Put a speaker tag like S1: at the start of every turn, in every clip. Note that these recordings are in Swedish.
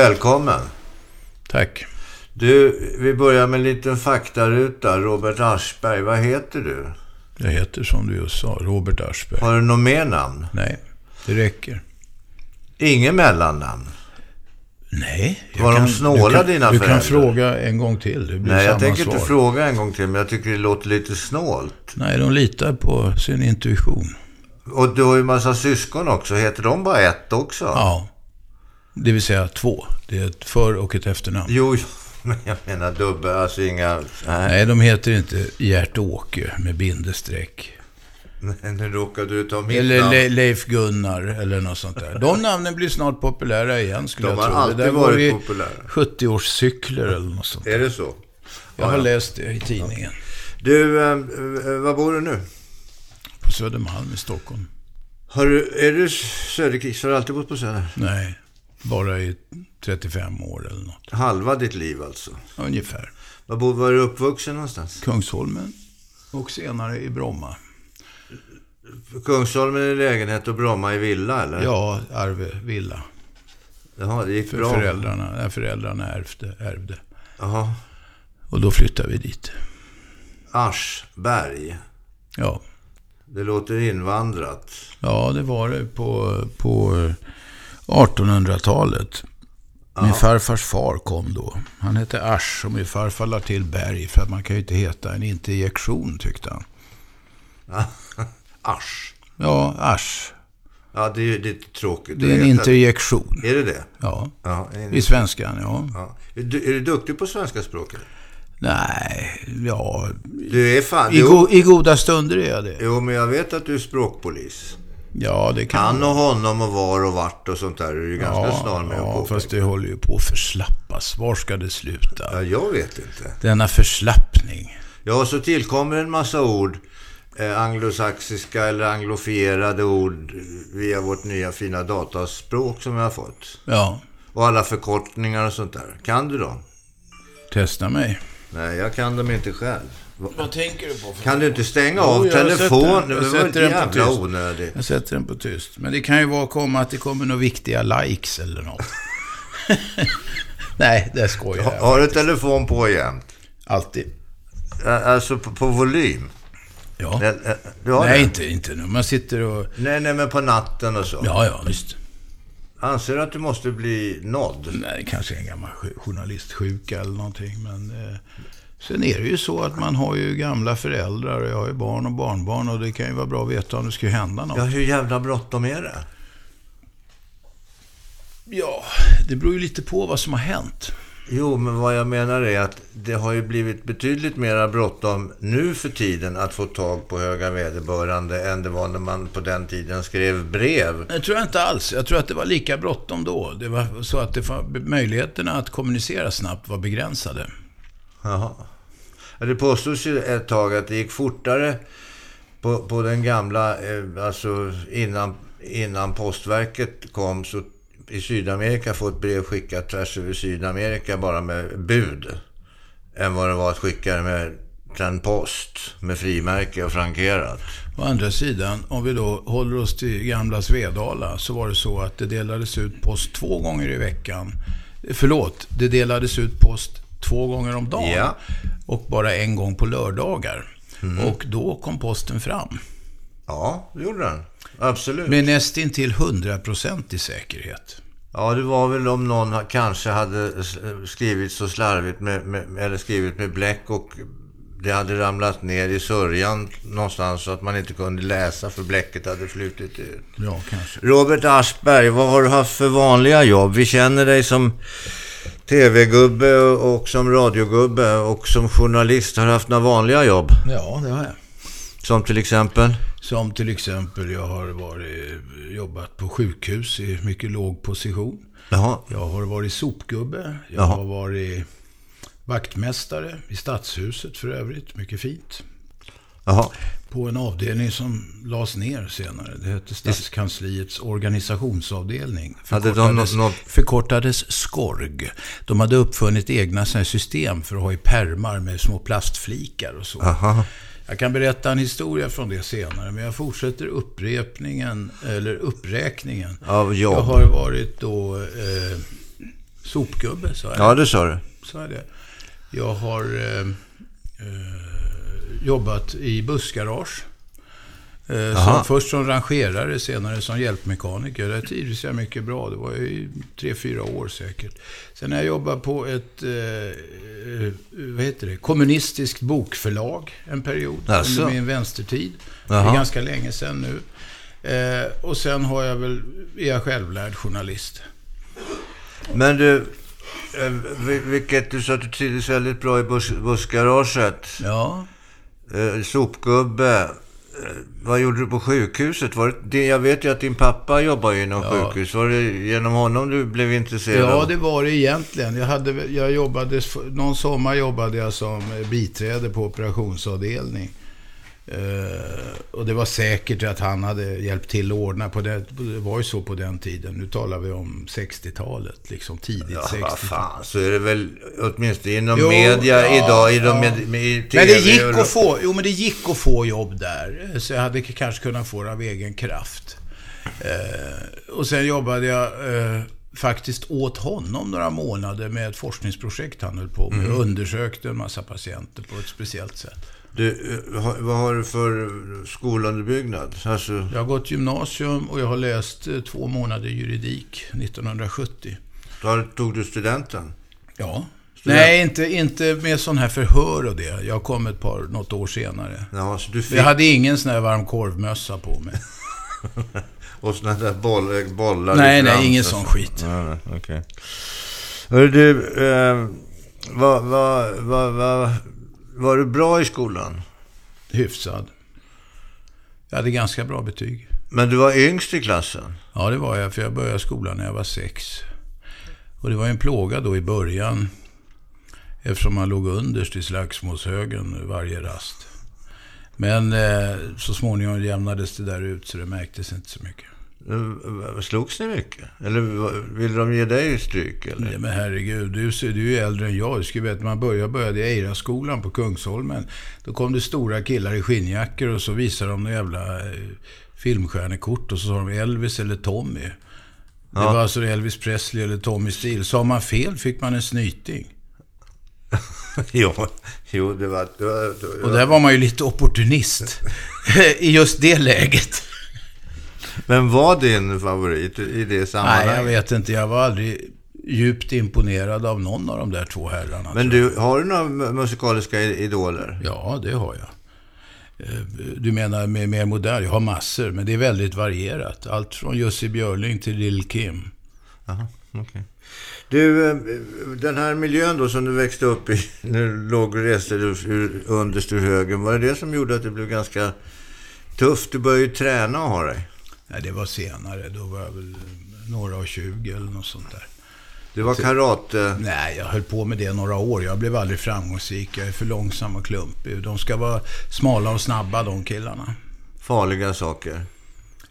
S1: Välkommen.
S2: Tack.
S1: Du, vi börjar med en liten faktaruta. Robert Aschberg, vad heter du?
S2: Jag heter som du just sa, Robert Aschberg.
S1: Har du något mer namn?
S2: Nej, det räcker.
S1: Inget mellannamn?
S2: Nej.
S1: Var de
S2: kan-
S1: snåla,
S2: du kan,
S1: dina
S2: Du
S1: föräldrar?
S2: kan fråga en gång till. Det blir
S1: Nej, jag tänker
S2: svar.
S1: inte fråga en gång till, men jag tycker det låter lite snålt.
S2: Nej, de litar på sin intuition.
S1: Och du har ju massa syskon också. Heter de bara ett också?
S2: Ja. Det vill säga två. Det är ett för och ett efternamn.
S1: Jo, men jag menar dubbel, alltså inga... Nej,
S2: Nej, de heter inte Gert-Åke med bindestreck.
S1: Nej, nu råkade du ta mitt
S2: Eller
S1: namn.
S2: Le- Leif Gunnar eller något sånt där. De namnen blir snart populära igen skulle
S1: De
S2: jag
S1: har
S2: tro.
S1: alltid
S2: det
S1: varit populära.
S2: 70-årscykler eller något sånt.
S1: Är det så?
S2: Jag har
S1: Ja, ja.
S2: läst det i tidningen.
S1: Du, eh, eh, var bor du nu?
S2: På Södermalm i Stockholm.
S1: Har du, är du söderkris? Har du alltid bott på Söder?
S2: Nej, bara i 35 år eller något.
S1: Halva ditt liv alltså.
S2: Ungefär.
S1: Var, bor, var du uppvuxen någonstans?
S2: Kungsholmen och senare i Bromma.
S1: Kungsholmen i lägenhet och Bromma i villa eller?
S2: Ja, Arve villa.
S1: Jaha, det gick
S2: För
S1: bra.
S2: föräldrarna, när föräldrarna ärvde, ärvde.
S1: Jaha.
S2: Och då flyttade vi dit.
S1: Aschberg.
S2: Ja,
S1: Det låter invandrat.
S2: ja det var det på, på 1800-talet. Min farfars far kom då. Han hette Asch och min farfar la till Berg för att man kan ju inte heta en interjektion tyckte han.
S1: Asch.
S2: Ja, Asch.
S1: Ja, det är ju lite tråkigt.
S2: Det är en interjektion.
S1: Är det det?
S2: Ja,
S1: Ja. en-
S2: i svenskan, ja.
S1: ja. Är, du, är du duktig på svenska språket?
S2: Nej, ja.
S1: Du är fan...
S2: I, go, I goda stunder är jag det.
S1: jo, men jag vet att du är språkpolis.
S2: Ja, det kan
S1: Han och honom och var och vart och sånt där är du ganska
S2: ja,
S1: snar med att
S2: ja,
S1: påpeka.
S2: fast det håller ju på att förslappas. Var ska det sluta?
S1: Ja, jag vet inte.
S2: Denna förslappning.
S1: Ja, så tillkommer en massa ord, eh, anglosaxiska eller anglofierade ord via vårt nya fina dataspråk som vi har fått.
S2: Ja,
S1: Och alla förkortningar och sånt där. Kan du dem?
S2: testa mig.
S1: Nej, jag kan dem inte själv. Va-
S2: Vad tänker du på?
S1: Kan du inte stänga av telefonen? Det
S2: Jag
S1: var
S2: sätter
S1: inte
S2: den på
S1: jävla
S2: tyst.
S1: onödigt.
S2: Jag sätter den på tyst. Men det kan ju vara komma att det kommer några viktiga likes eller något. Nej, det skojar jag.
S1: Har du telefon på jämt?
S2: Alltid.
S1: Alltså på, på volym?
S2: Ja.
S1: Du har
S2: Nej,
S1: det?
S2: inte, inte nu. Man sitter och...
S1: Nej, nej, men på natten och så.
S2: Ja, ja, visst.
S1: Anser du att du måste bli nådd?
S2: Nej, kanske en gammal jo- journalistsjuka eller någonting. Men eh, sen är det ju så att man har ju gamla föräldrar och jag har ju barn och barnbarn och det kan ju vara bra att veta om det ska hända något.
S1: Ja, hur jävla bråttom är det?
S2: Ja, det beror ju lite på vad som har hänt.
S1: Jo, men vad jag menar är att det har ju blivit betydligt mera bråttom nu för tiden att få tag på höga vederbörande än det var när man på den tiden skrev brev.
S2: Det tror jag inte alls. Jag tror att det var lika bråttom då. Det var så att det var, möjligheterna att kommunicera snabbt var begränsade.
S1: Jaha. Det påstås ju ett tag att det gick fortare på, på den gamla, eh, alltså innan, innan postverket kom så i Sydamerika få ett brev skickat tvärs över Sydamerika bara med bud än vad det var att skicka det med en post med frimärke och frankerat.
S2: Å andra sidan, om vi då håller oss till gamla Svedala, så var det så att det delades ut post två gånger i veckan. Förlåt, det delades ut post två gånger om dagen.
S1: Ja.
S2: Och bara en gång på lördagar. Och då kom posten fram.
S1: Ja, det gjorde den. Absolut.
S2: Med nästintill hundraprocentig säkerhet.
S1: Ja, det var väl om någon kanske hade skrivit så slarvigt med, med, eller skrivit med bläck och det hade ramlat ner i sörjan någonstans så att man inte kunde läsa för bläcket hade flutit ut.
S2: Ja, kanske.
S1: Robert Aschberg, vad har du haft för vanliga jobb? Vi känner dig som tv-gubbe och som radiogubbe och som journalist. Har du haft några vanliga jobb?
S2: Ja, det har jag.
S1: Som till exempel?
S2: Som till exempel, jag har varit, jobbat på sjukhus i mycket låg position.
S1: Jaha.
S2: Jag har varit sopgubbe. Jag
S1: Jaha.
S2: har varit vaktmästare i stadshuset för övrigt. Mycket fint.
S1: Jaha.
S2: På en avdelning som lades ner senare. Det hette Stadskansliets organisationsavdelning. Förkortades,
S1: nå- något-
S2: förkortades SKORG. De hade uppfunnit egna system för att ha i pärmar med små plastflikar och så.
S1: Aha.
S2: Jag kan berätta en historia från det senare, men jag fortsätter upprepningen, eller uppräkningen.
S1: Av jobb.
S2: Jag har varit då eh, Sopgubbe, sa jag
S1: Ja, det sa du.
S2: Sa jag det? Jag har eh, eh, jobbat i bussgarage. Eh, som, först som rangerare, senare som hjälpmekaniker. Där trivdes jag mycket bra. Det var i tre, fyra år säkert. Sen har jag jobbat på ett eh, eh, vad heter det? kommunistiskt bokförlag en period.
S1: Alltså.
S2: Under min vänstertid. Det är ganska länge sedan nu. Eh, och sen har jag väl, är jag självlärd journalist.
S1: Men du, eh, vil- vilket du sa att du trivdes väldigt bra i buss, bussgaraget.
S2: Ja.
S1: Eh, sopgubbe. Eh, vad gjorde du på sjukhuset? Var det, jag vet ju att din pappa jobbar inom
S2: Ja.
S1: sjukhus. Var det genom honom du blev intresserad?
S2: Ja, det var det egentligen. Jag, hade, jag jobbade, någon sommar jobbade jag som biträde på operationsavdelning. Eh, och det var säkert att han hade hjälpt till att ordna på det. Det var ju så på den tiden. Nu talar vi om 60-talet, liksom tidigt
S1: Ja,
S2: 60-tal.
S1: vad fan, så är det väl åtminstone inom
S2: Jo,
S1: media
S2: ja,
S1: idag, i de
S2: ja.
S1: med, med,
S2: Men det gick
S1: och-
S2: att få, jo men det gick att få jobb där. Så jag hade kanske kunnat få det av egen kraft. Eh, och sen jobbade jag eh, faktiskt åt honom några månader med ett forskningsprojekt han höll på med. Och undersökte en massa patienter på ett speciellt sätt.
S1: Du, eh, vad har du för skolunderbyggnad? Alltså,
S2: Jag har gått gymnasium och jag har läst eh, två månader juridik 1970.
S1: då tog du studenten?
S2: Ja.
S1: Student-
S2: Nej, inte, inte med sån här förhör och det. Jag kom ett par, något år senare.
S1: Ja, så du fick...
S2: Jag hade ingen sån här varm korvmössa på mig.
S1: Och sådana där boll, bollar
S2: Nej, nej, ingen sån
S1: så.
S2: skit.
S1: Nej, nej, okej. Hörru du, eh, vad, vad, vad, vad, var du bra i skolan?
S2: Hyfsad. Jag hade ganska bra betyg.
S1: Men du var yngst i klassen?
S2: Ja, det var jag, för jag började skolan när jag var sex. Och det var en plåga då i början. Eftersom man låg underst i slagsmålshögen varje rast. Men eh, så småningom jämnades det där ut så det märktes inte så mycket.
S1: Eh, Slogs ni mycket? Eller ville de ge dig stryk? Eller?
S2: Nej, men herregud, du, du är äldre än jag. Du skulle veta, man började, började i Eiraskolan på Kungsholmen. Då kom det stora killar i skinnjackor och så visade de några jävla eh, filmstjärnekort och så sa de Elvis eller Tommy. Det
S1: Ja.
S2: var alltså Elvis Presley eller Tommy Steele. Sa man fel fick man en snyting.
S1: jo, jo, det var... Det var, det var
S2: Och där var man ju lite opportunist. I just det läget.
S1: Men var din favorit i det
S2: Nej,
S1: sammanhanget?
S2: jag vet inte. Jag var aldrig djupt imponerad av någon av de där två herrarna.
S1: Men du, har du några mu- musikaliska idoler?
S2: Ja, det har jag. Eh, Du menar med mer modern? Jag har massor, men det är väldigt varierat. Allt från Jussi Björling till Lil Kim.
S1: Jaha, okej. Du, eh, den här miljön då som du växte upp i, när du låg och reste underst ur högen, var det det som gjorde att det blev ganska tufft? Du började ju träna och ha dig.
S2: Nej, det var senare. Då var jag väl några och tjugo eller något sånt där.
S1: Det var karate...
S2: Nej, jag höll på med det några år. Jag blev aldrig framgångsrik. Jag är för långsam och klumpig. De ska vara smala och snabba, de killarna.
S1: farliga saker.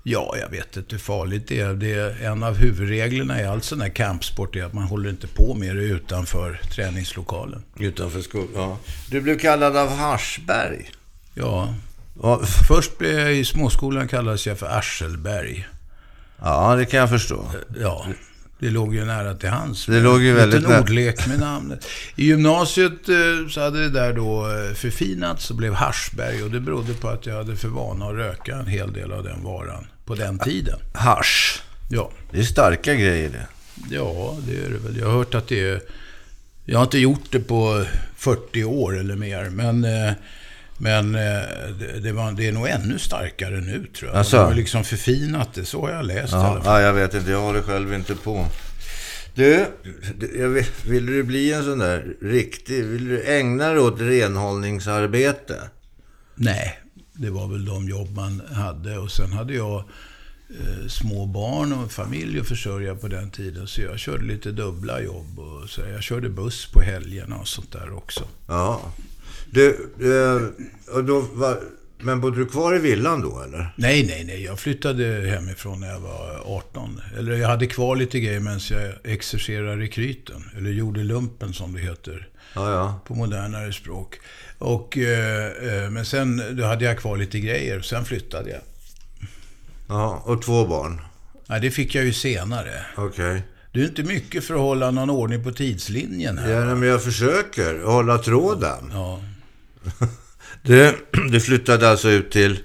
S2: Ja, jag vet inte hur farligt det är. Det är en av huvudreglerna i all sån här kampsport är att man håller inte på med det utanför träningslokalen.
S1: Utanför skolan. Ja. Du blev kallad av Haschberg.
S2: Ja,
S1: Ja,
S2: Först blev jag i småskolan kallades jag för Arselberg.
S1: ja, det kan jag förstå.
S2: Ja, det låg ju nära till hands.
S1: Det låg ju väldigt nära.
S2: ordlek med namnet. I gymnasiet eh, så hade det där då eh, förfinats och blev Haschberg. Och det berodde på att jag hade för vana att röka en hel del av den varan på den tiden.
S1: Hasch.
S2: Ja,
S1: Det är starka grejer det.
S2: ja det är det väl. Jag har hört att det är... Jag har inte gjort det på 40 år eller mer, men... Men eh, det, det, var, det är nog ännu starkare nu tror jag.
S1: Asså?
S2: De har liksom förfinat det, så har jag läst i alla
S1: Ja,
S2: fall.
S1: ja, jag vet inte. Jag håller själv inte på. Du, vet, vill du bli en sån där riktig... Vill du ägna dig åt renhållningsarbete?
S2: Nej, det var väl de jobb man hade. Och sen hade jag eh, små barn och familj att försörja på den tiden. Så jag körde lite dubbla jobb. Och så jag körde buss på helgerna och sånt där också.
S1: Ja. Du, eh, då var, men bodde du kvar i villan då, eller?
S2: Nej, nej, nej. Jag flyttade hemifrån när jag var 18. Eller jag hade kvar lite grejer medan jag exercerade rekryten. Eller gjorde lumpen som det heter.
S1: Ja, ja.
S2: På modernare språk. Och, eh, eh, men sen då hade jag kvar lite grejer. Sen flyttade jag.
S1: ja och två barn.
S2: Nej, det fick jag ju senare.
S1: Okej.
S2: Du är inte mycket för att hålla någon ordning på tidslinjen här.
S1: Ja, men jag försöker hålla tråden.
S2: Ja.
S1: Du, du flyttade alltså ut till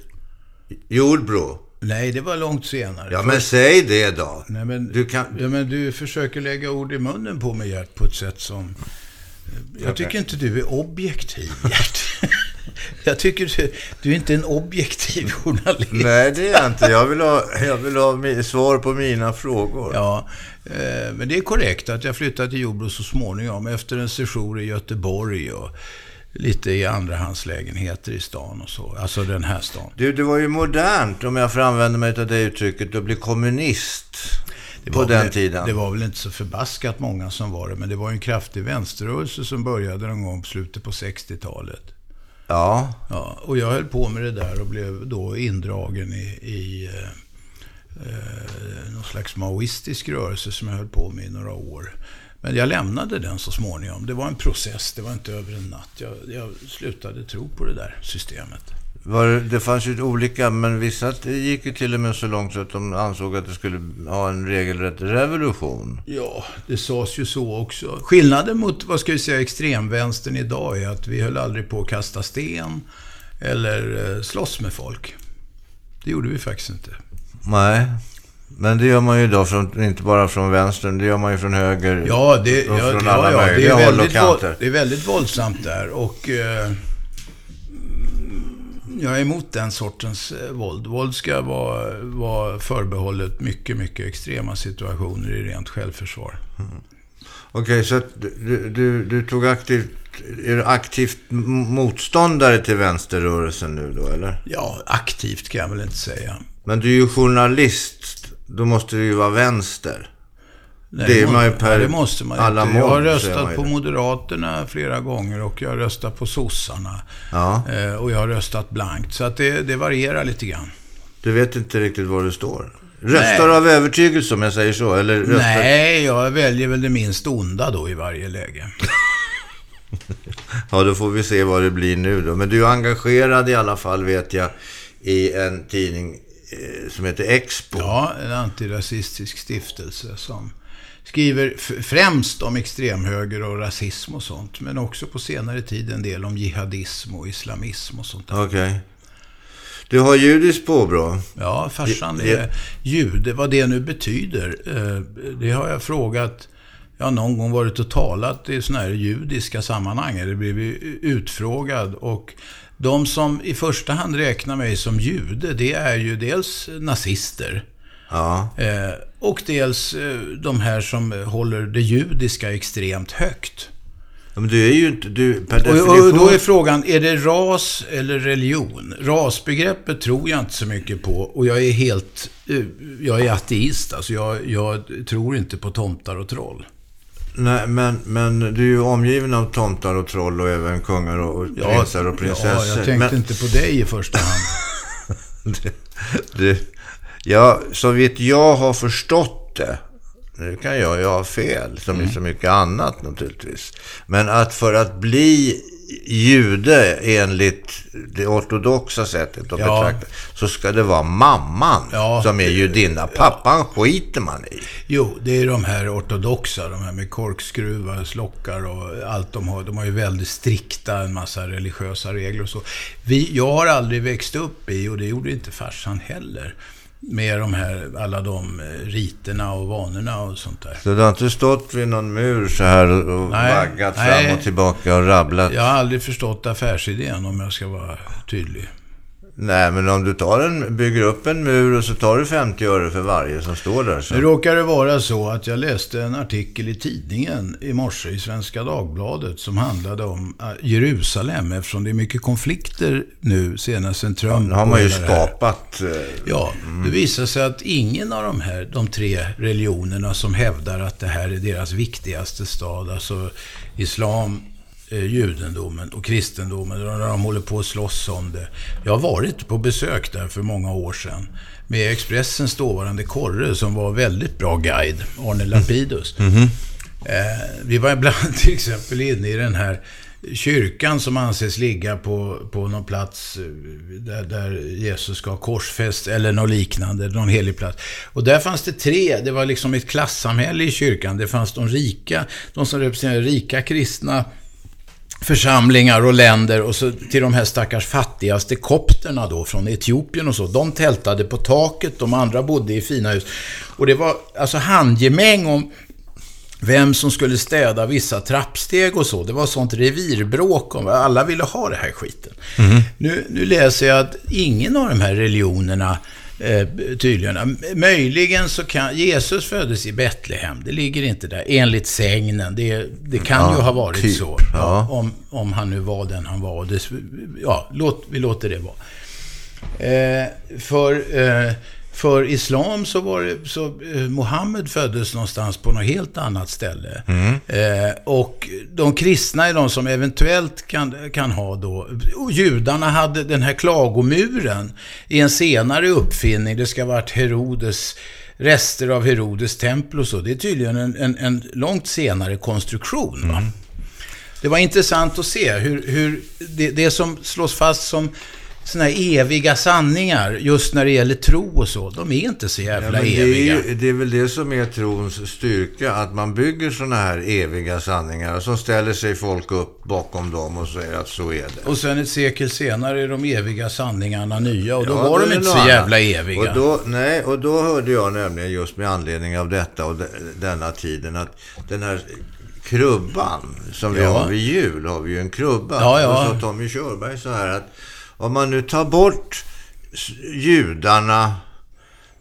S1: Jordbro?
S2: Nej, det var långt senare.
S1: Ja, men säg det då.
S2: Nej, men,
S1: Du kan...
S2: ja, men du försöker lägga ord i munnen på mig, Gert, på ett sätt som... Jag tycker inte du är objektiv, Gert. Jag tycker du, du är inte en objektiv journalist.
S1: Nej, det är jag inte. Jag vill ha, jag vill ha svar på mina frågor.
S2: Ja, eh, men det är korrekt att jag flyttade till Jordbro så småningom efter en session i Göteborg och lite i andrahandslägenheter i stan och så. Alltså den här stan.
S1: Du, det var ju modernt, om jag får använda mig av det uttrycket, att bli kommunist
S2: Det
S1: på den
S2: väl,
S1: tiden.
S2: Det var väl inte så förbaskat många som var det, men det var en kraftig vänsterrörelse som började någon gång på slutet på 60-talet.
S1: Ja,
S2: Ja, och jag höll på med det där och blev då indragen i, i eh, eh, någon slags maoistisk rörelse som jag höll på med i några år. Men jag lämnade den så småningom. Det var en process, det var inte över en natt. Jag, jag slutade tro på det där systemet.
S1: var, det- fanns ju olika, men vissa gick ju till och med så långt så att de ansåg att det skulle ha en regelrätt revolution.
S2: Ja, det sades ju så också. Skillnaden mot, vad ska vi säga, extremvänstern idag är att vi höll aldrig på att kasta sten eller eh, slåss med folk. Det gjorde vi faktiskt inte.
S1: Nej, men det gör man ju idag, från, inte bara från vänstern, det gör man ju från höger
S2: Ja, det,
S1: och från
S2: ja,
S1: alla
S2: ja, det,
S1: möjliga
S2: är
S1: håll och kanter.
S2: det är väldigt våldsamt där och eh, jag är emot den sortens eh, våld. Våld ska vara, vara förbehållet mycket, mycket extrema situationer i rent självförsvar.
S1: Okej, så att du, du, du tog aktivt, är du aktivt motståndare till vänsterrörelsen nu då, eller?
S2: Ja, aktivt kan jag väl inte säga.
S1: Men du är ju journalist, då måste du ju vara vänster.
S2: Nej,
S1: Det man ju per
S2: det måste man
S1: alla
S2: inte. Jag har röstat på
S1: det.
S2: Moderaterna flera gånger och jag har röstat på sossarna.
S1: Ja,
S2: Eh, och jag har röstat blankt. Så att det, det varierar lite grann.
S1: du vet inte riktigt var du står. Röstar du av övertygelse om jag säger så? Eller röstar...
S2: Nej, jag väljer väl det minst onda då i varje läge.
S1: Ja, då får vi se vad det blir nu då. Men du är engagerad i alla fall, vet jag, i en tidning som heter Expo.
S2: Ja, en antirasistisk stiftelse som skriver främst om extremhöger och rasism och sånt. Men också på senare tid en del om jihadism och islamism och sånt.
S1: Okej. Du har judiskt påbrå.
S2: Ja, farsan är jude. Vad det nu betyder, eh, det har jag frågat. Jag har någon gång varit och talat i sådana här judiska sammanhang. Eller blivit utfrågad. Och de som i första hand räknar mig som jude, det är ju dels nazister.
S1: Ja.
S2: Eh, och dels eh, de här som håller det judiska extremt högt.
S1: Men du är ju inte... Du, per definition...
S2: och då är frågan, är det ras eller religion? Rasbegreppet tror jag inte så mycket på och jag är helt... eh, Jag är ateist, alltså jag, jag tror inte på tomtar och troll.
S1: Nej, men, men du är ju omgiven av tomtar och troll och även kungar och och prinsar och prinsessor.
S2: Ja, jag tänkte
S1: men,
S2: inte på dig i första hand.
S1: du, ja, så vitt jag har förstått det, nu kan jag ju ha fel, som
S2: Mm.
S1: i så mycket annat naturligtvis. Men att för att bli jude enligt det ortodoxa sättet att
S2: Ja.
S1: betrakta, så ska det vara mamman
S2: Ja.
S1: som är judinna. Pappan skiter man i.
S2: Jo, det är de här ortodoxa, de här med korkskruvar, slockar och allt de har. De har ju väldigt strikta, en massa religiösa regler och så. Vi, jag har aldrig växt upp i, och det gjorde inte farsan heller, med de här, alla de eh, riterna och vanorna och sånt där.
S1: Så du har inte stått vid någon mur så här och
S2: Nej,
S1: vaggat
S2: nej.
S1: fram och tillbaka och rabblat?
S2: Jag har aldrig förstått affärsidén om jag ska vara tydlig.
S1: Nej, men om du tar en, bygger upp en mur och så tar du 50 öre för varje som står där. Så.
S2: Nu råkar det vara så att jag läste en artikel i tidningen i morse i Svenska Dagbladet som handlade om eh, Jerusalem eftersom det är mycket konflikter nu senast sen Trump
S1: Nu har man ju skapat... eh,
S2: Ja, det visar sig att ingen av de här, de tre religionerna som hävdar att det här är deras viktigaste stad, alltså islam, judendomen och kristendomen, när de håller på att slåss om det. Jag har varit på besök där för många år sedan med Expressens dåvarande korre som var väldigt bra guide, Arne Lapidus. Eh, vi var ibland till exempel inne i den här kyrkan som anses ligga på, på någon plats eh, där, där Jesus ska ha korsfäst eller något liknande, någon helig plats. Och där fanns det tre, det var liksom ett klassamhälle i kyrkan. Det fanns de rika, de som representerade rika kristna församlingar och länder och så till de här stackars fattigaste kopterna då från Etiopien och så. De tältade på taket, de andra bodde i fina hus. Och det var alltså handgemäng om vem som skulle städa vissa trappsteg och så. Det var sånt revirbråk om alla ville ha det här skiten. Mm. Nu, nu läser jag att ingen av de här religionerna eh, tydligen. Möjligen så kan... Jesus föddes i Betlehem. Det ligger inte där. Enligt sägnen. Det, det kan ja, ju ha varit typ. så. Ja. Om, om han nu var den han var. Det, ja, låt, vi låter det vara. Eh, för... Eh, för islam så var det, så eh, Mohammed föddes någonstans på något helt annat ställe. Mm. Eh, och de kristna är de som eventuellt kan, kan ha då, och judarna hade den här klagomuren i en senare uppfinning. Det ska ha varit Herodes, rester av Herodes tempel och så. Det är tydligen en, en, en långt senare konstruktion. Mm. Det var intressant att se hur, hur det, det som slås fast som sådana här eviga sanningar just när det gäller tro och så. De är inte så jävla ja, det eviga.
S1: Är ju, det är väl det som är trons styrka, att man bygger sådana här eviga sanningar och så ställer sig folk upp bakom dem och säger att så är det.
S2: Och sen ett sekel senare är de eviga sanningarna nya och då ja, var de inte så jävla eviga.
S1: Och då, nej, och då hörde jag nämligen just med anledning av detta och de, denna tiden att den här krubban som vi har vid jul, har vi ju en krubba. Ja, ja. Och så Tommy Körberg så här att om man nu tar bort judarna,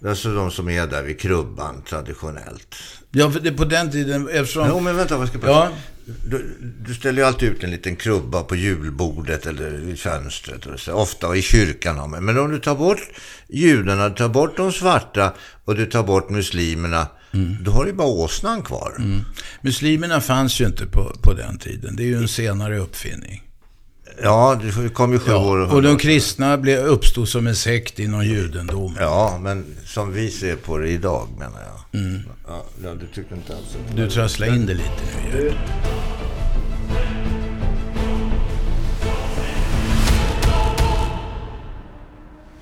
S1: alltså de som är där vid krubban traditionellt.
S2: Ja, för det på den tiden, eftersom...
S1: Jo, men vänta, vad ska jag ja. du, du, ställer ju alltid ut en liten krubba på julbordet eller i fönstret. Och så, ofta i kyrkan har man. Men om du tar bort judarna, du tar bort de svarta och du tar bort muslimerna. Mm. Då har du bara åsnan kvar. Mm.
S2: Muslimerna fanns ju inte på, på den tiden. Det är ju en senare uppfinning.
S1: Ja, det kom ju sju ja, år.
S2: Och de kristna blev, uppstod som en sekt inom judendomen.
S1: Ja, men som vi ser på det idag menar jag. Mm. Ja, du tycker inte alls
S2: Du trasslar in det lite nu.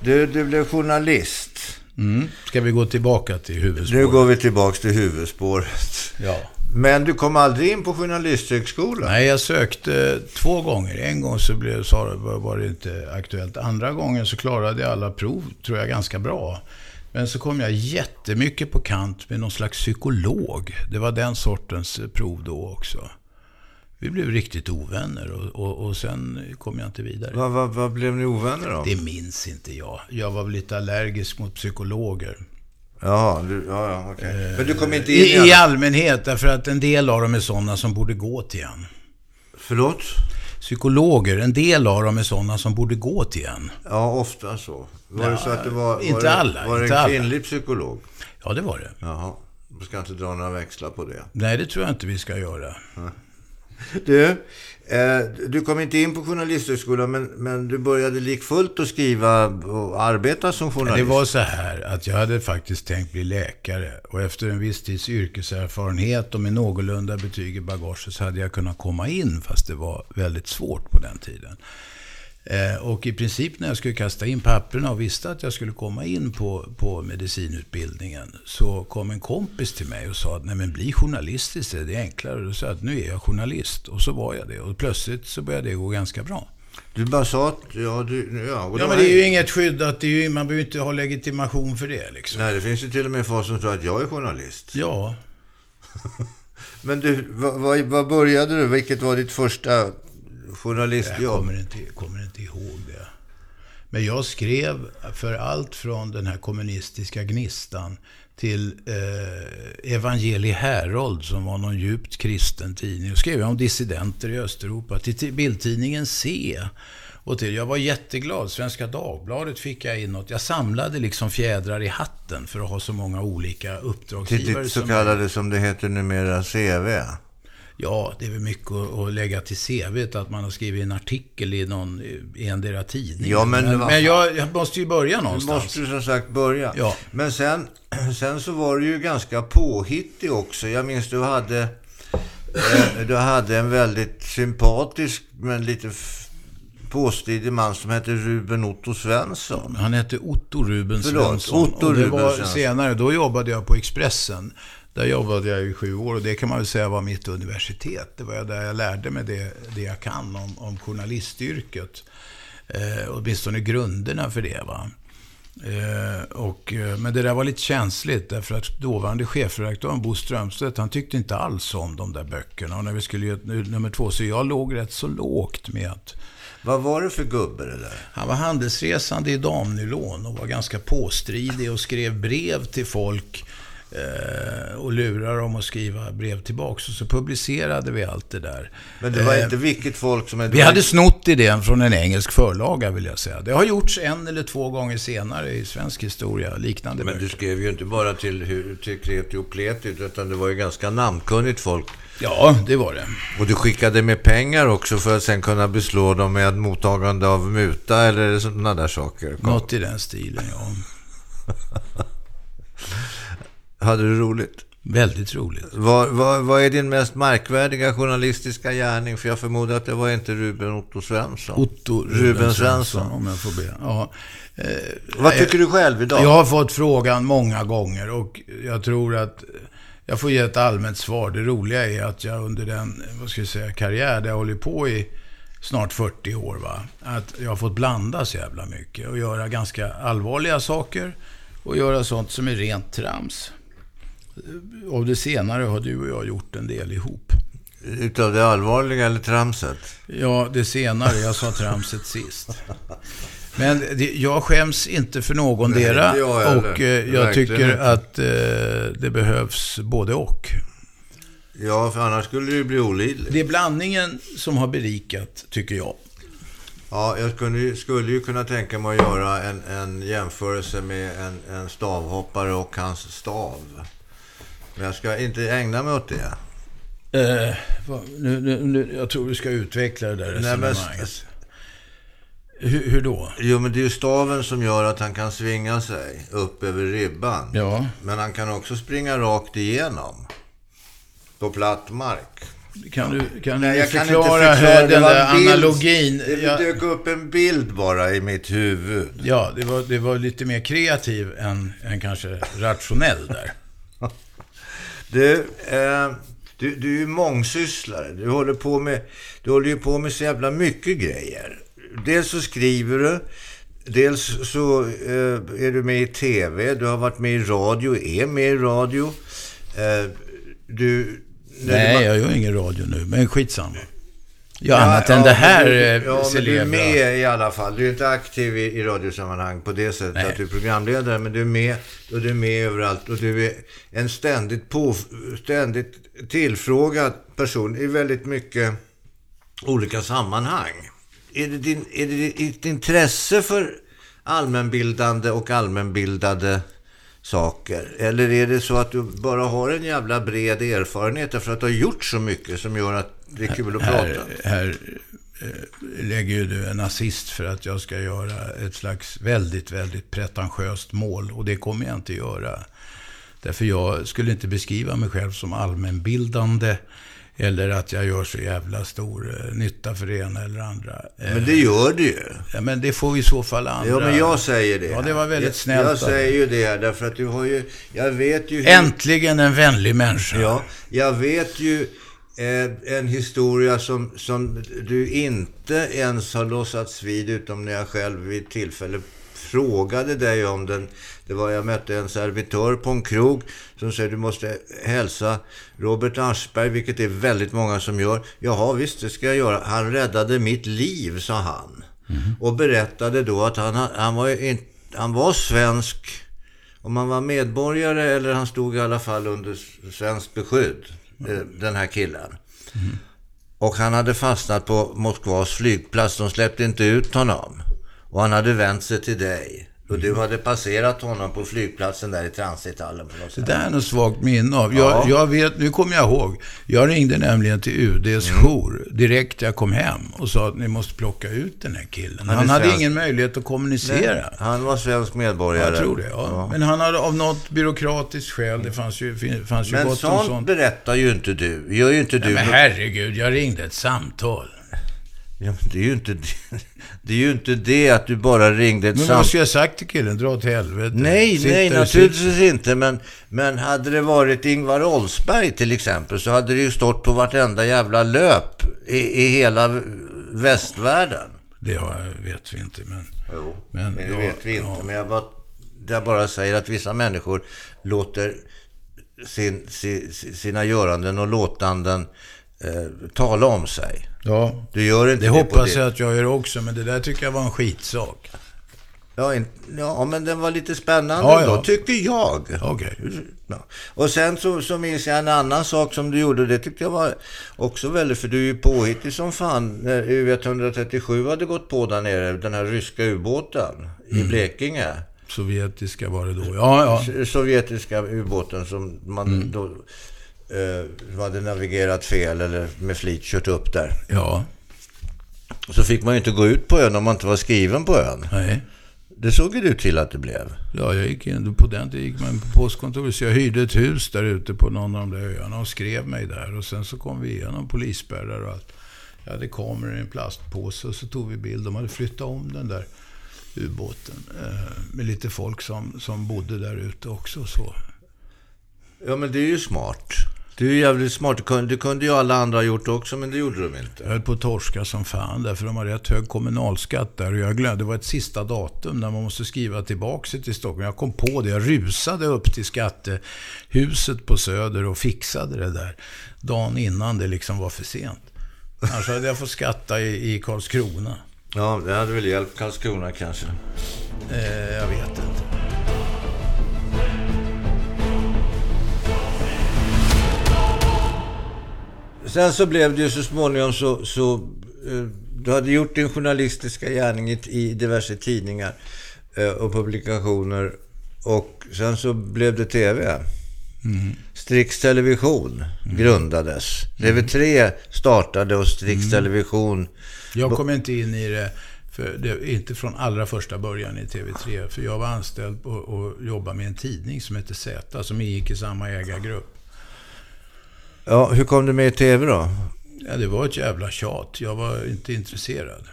S1: Du, du blev journalist.
S2: Mm. Ska vi gå tillbaka till huvudspåret?
S1: Nu går vi tillbaka till huvudspåret.
S2: Ja.
S1: Men du kom aldrig in på Journalisthögskolan?
S2: Nej, jag sökte två gånger. En gång så blev, sa, var det inte aktuellt. Andra gången så klarade jag alla prov, tror jag, ganska bra. Men så kom jag jättemycket på kant med någon slags psykolog. Det var den sortens prov då också. Vi blev riktigt ovänner och, och, och sen kom jag inte vidare.
S1: Vad, vad, vad blev ni ovänner då?
S2: Det minns inte jag. Jag var väl lite allergisk mot psykologer.
S1: Ja, du, ja, ja okej. Okay. Men du kom inte in
S2: i, i, i allmänhet, därför att en del av dem är sådana som borde gå till en.
S1: Förlåt?
S2: Psykologer, en del av dem är sådana som borde gå till en.
S1: Ja, ofta så. Var ja, det så att det var...
S2: Inte
S1: var det,
S2: alla.
S1: Var det en kvinnlig alla. psykolog?
S2: Ja, det var det.
S1: Jaha. Du ska inte dra några växlar på det.
S2: Nej, det tror jag inte vi ska göra.
S1: Du, Eh, du kom inte in på Journalisthögskolan, men, men du började likfullt att skriva och arbeta som journalist.
S2: Det var så här att jag hade faktiskt tänkt bli läkare. Och efter en viss tids yrkeserfarenhet och med någorlunda betyg i bagaget så hade jag kunnat komma in, fast det var väldigt svårt på den tiden. Eh, och i princip när jag skulle kasta in papperna och visste att jag skulle komma in på, på medicinutbildningen så kom en kompis till mig och sa att Nej, men bli journalist istället, det är enklare. Och då sa jag att nu är jag journalist. Och så var jag det. Och plötsligt så började det gå ganska bra.
S1: Du bara sa att, ja, du,
S2: ja. ja men det är ju inget skyddat, det är ju, man behöver inte ha legitimation för det liksom.
S1: Nej, det finns ju till och med folk som tror att jag är journalist.
S2: Ja.
S1: men du, vad, vad, vad började du? Vilket var ditt första journalistjobb?
S2: Jag kommer inte, kommer inte ihåg det. Men jag skrev för allt från den här kommunistiska gnistan till eh, Evangelie Herold som var någon djupt kristen tidning. Jag skrev om dissidenter i Östeuropa. Till, till bildtidningen C. Och till, jag var jätteglad. Svenska Dagbladet fick jag in något. Jag samlade liksom fjädrar i hatten för att ha så många olika uppdragsgivare.
S1: Till ditt så kallade, som det heter numera, CV?
S2: Ja, det är väl mycket att lägga till CV att man har skrivit en artikel i någon i endera tidning.
S1: Ja, men,
S2: men, men jag, jag, måste ju börja någonstans.
S1: Du måste som sagt börja.
S2: Ja.
S1: Men sen, sen så var du ju ganska påhittig också. Jag minns du hade eh, du hade en väldigt sympatisk men lite påstridig man som hette Ruben Otto Svensson.
S2: Han hette Otto Ruben
S1: Förlåt,
S2: Svensson.
S1: Otto
S2: och det
S1: Ruben
S2: var
S1: Svensson.
S2: senare, då jobbade jag på Expressen. Där jobbade jag i sju år och det kan man väl säga var mitt universitet. Det var där jag lärde mig det, det jag kan om, om journalistyrket. Eh, åtminstone grunderna för det. Va? Eh, och, eh, men det där var lite känsligt därför att dåvarande chefredaktören Bo Strömstedt, han tyckte inte alls om de där böckerna. Och när vi skulle göra nummer två, så jag låg rätt så lågt med att
S1: Vad var det för gubbe det där?
S2: han var handelsresande i damnylon och var ganska påstridig och skrev brev till folk och lurade dem att skriva brev tillbaks. Och så publicerade vi allt det där.
S1: Men det var
S2: Eh,
S1: inte vilket folk som...
S2: Vi hade snott idén från en engelsk förlaga vill jag säga. Det har gjorts en eller två gånger senare i svensk historia, liknande
S1: Men du
S2: böcker.
S1: skrev ju inte bara till, till kreti och pletit, utan det var ju ganska namnkunnigt folk.
S2: Ja, det var det.
S1: Och du skickade med pengar också för att sen kunna beslå dem med mottagande av muta eller sådana där saker.
S2: Något i den stilen, ja.
S1: Hade du roligt?
S2: Väldigt roligt.
S1: Vad, vad, vad är din mest märkvärdiga journalistiska gärning? För jag förmodar att det var inte Ruben Otto Svensson.
S2: Otto
S1: Ruben Svensson.
S2: om jag får be. Ja. Eh,
S1: Vad tycker du själv idag?
S2: Jag har fått frågan många gånger och jag tror att jag får ge ett allmänt svar. Det roliga är att jag under den, vad ska jag säga, karriär där jag håller på i snart 40 år, va? att jag har fått blanda så jävla mycket och göra ganska allvarliga saker och göra sånt som är rent trams. Av det senare har du och jag gjort en del ihop.
S1: Utav det allvarliga eller tramset?
S2: Ja, det senare. Jag sa tramset sist. Men det, jag skäms inte för någon
S1: Nej,
S2: dera
S1: jag
S2: och eh, jag tycker
S1: inte.
S2: att eh, det behövs både och.
S1: Ja, för annars skulle det bli olidligt.
S2: Det är blandningen som har berikat, tycker jag.
S1: Ja, jag skulle, ju- skulle ju kunna tänka mig att göra en, en jämförelse med en, en stavhoppare och hans stav. Men jag ska inte ägna mig åt det.
S2: Eh, vad- nu, nu, nu, jag tror vi ska utveckla det där resonemanget. Hur, hur då?
S1: Jo, men det är ju staven som gör att han kan svinga sig upp över ribban.
S2: Ja,
S1: Men han kan också springa rakt igenom. På platt mark.
S2: kan du, kan
S1: Nej,
S2: du
S1: jag kan inte
S2: förklara,
S1: förklara.
S2: Den där
S1: bild.
S2: analogin?
S1: Det
S2: Jag-
S1: dök upp en bild bara i mitt huvud.
S2: Ja, det var, det var lite mer kreativ än, än kanske rationell där.
S1: Du, eh, du, du är ju mångsysslare. Du håller, på med, du håller ju på med så jävla mycket grejer. Dels så skriver du. Dels så eh, är du med i TV. Du har varit med i radio, är med i radio. Eh, du...
S2: Nej,
S1: du,
S2: jag gör ingen radio nu, men skitsamma. Ja,
S1: Ja,
S2: annat än
S1: ja,
S2: det här
S1: du,
S2: eh,
S1: Ja, men du är med i alla fall. Du är inte aktiv i, i radiosammanhang på det sättet
S2: Nej.
S1: att du är programledare, men du är med och du är med överallt och du är en ständigt, på, ständigt tillfrågad person i väldigt mycket olika sammanhang. Är det, din, är det ditt intresse för allmänbildande och allmänbildade saker? Eller är det så att du bara har en jävla bred erfarenhet därför att du har gjort så mycket som gör att det är kul att prata?
S2: Här, här eh, lägger ju du en assist för att jag ska göra ett slags väldigt, väldigt pretentiöst mål. Och det kommer jag inte göra. Därför jag skulle inte beskriva mig själv som allmänbildande. Eller att jag gör så jävla stor eh, nytta för det ena eller andra. Eh,
S1: Men det gör du ju.
S2: ja, men det får i så fall andra.
S1: Ja, men jag säger det.
S2: Ja, det var väldigt
S1: jag,
S2: snällt
S1: Jag säger ju det därför att du har ju... Jag vet ju... hur-
S2: Äntligen en vänlig människa.
S1: Ja, jag vet ju eh, en historia som, som du inte ens har låtsats vid utom när jag själv vid tillfälle frågade dig om den. Det var jag mötte en servitör på en krog som säger du måste hälsa Robert Aschberg, vilket det är väldigt många som gör. Jaha, visst det ska jag göra. Han räddade mitt liv, sa han. Och berättade då att han, han, var, han var svensk om han var medborgare eller han stod i alla fall under svenskt beskydd, eh, Eh, den här killen. Och han hade fastnat på Moskvas flygplats. De släppte inte ut honom. Och han hade vänt sig till dig. Och du hade passerat honom på flygplatsen där i transithallen.
S2: Det där är något svagt minne av. Jag, ja. jag, vet, nu kommer jag ihåg. Jag ringde nämligen till UDs mm. jour direkt jag kom hem och sa att ni måste plocka ut den här killen. Han, han hade svensk. ingen möjlighet att kommunicera. Nej,
S1: han var svensk medborgare.
S2: Jag tror det, ja. ja. Men han hade av något byråkratiskt skäl, det fanns ju, fanns ju
S1: men
S2: gott
S1: sånt om sånt. berättar ju inte du. Gör ju inte du. Nej,
S2: men herregud, jag ringde ett samtal.
S1: Ja, men det är ju inte det. Det är ju inte det att du bara ringde ett
S2: Men vad ska jag sagt till killen? Dra åt helvete.
S1: Nej, Sitter, nej, naturligtvis sitter. inte. Men, men hade det varit Ingvar Oldsberg till exempel så hade det ju stått på vartenda jävla löp i, i hela västvärlden.
S2: Det vet vi inte, men...
S1: Jo, men, det ja, vet vi inte. Ja. Men jag bara, jag bara säger att vissa människor låter sin, sina göranden och låtanden eh, tala om sig.
S2: Ja, du gör inte det, det hoppas jag att jag gör också, men det där tycker jag var en skitsak.
S1: Ja, ja men den var lite spännande ja, ja. då, tycker jag.
S2: Okay.
S1: Ja. Och sen så, så minns jag en annan sak som du gjorde, det tyckte jag var också väldigt, för du är ju påhittig som fan, när U137 hade gått på där nere, den här ryska ubåten mm. i Blekinge.
S2: Sovjetiska var det då, ja,
S1: ja. Sovjetiska ubåten som man mm. då eh, hade navigerat fel eller med flit kört upp där.
S2: Ja.
S1: Så fick man ju inte gå ut på ön om man inte var skriven på ön.
S2: Nej.
S1: Det såg ju du till att det blev.
S2: Ja, jag gick in på den tiden gick man på postkontoret. Så jag hyrde ett hus där ute på någon av de där öarna och skrev mig där. Och sen så kom vi igenom polisspärrar och allt. Jag hade kameror i en plastpåse och så tog vi bild. De hade flyttat om den där ubåten. Eh, med lite folk som, som bodde där ute också. Så.
S1: Ja, men det är ju smart. Du är jävligt smart. Det kunde, kunde ju alla andra gjort också, men det gjorde de inte.
S2: Jag höll på att torska som fan, därför de har rätt hög kommunalskatt där. Och jag glömde, det var ett sista datum när man måste skriva tillbaka sig till Stockholm. Jag kom på det. Jag rusade upp till skattehuset på Söder och fixade det där. Dagen innan det liksom var för sent. Annars hade jag fått skatta i, i Karlskrona.
S1: Ja, det hade väl hjälpt Karlskrona kanske.
S2: Eh, jag vet inte.
S1: Sen så blev det ju så småningom så... så eh, du hade gjort din journalistiska gärning i, i diverse tidningar eh, och publikationer. Och sen så blev det TV. Mm. Strix Television mm. grundades. Mm. TV3 startade och Strix mm. Television...
S2: Jag kom inte in i det, för det, inte från allra första början i TV3. För jag var anställd och, och jobbade med en tidning som hette Z, som ingick i samma ägargrupp.
S1: Ja, hur kom du med i TV då?
S2: Ja, det var ett jävla tjat. Jag var inte intresserad.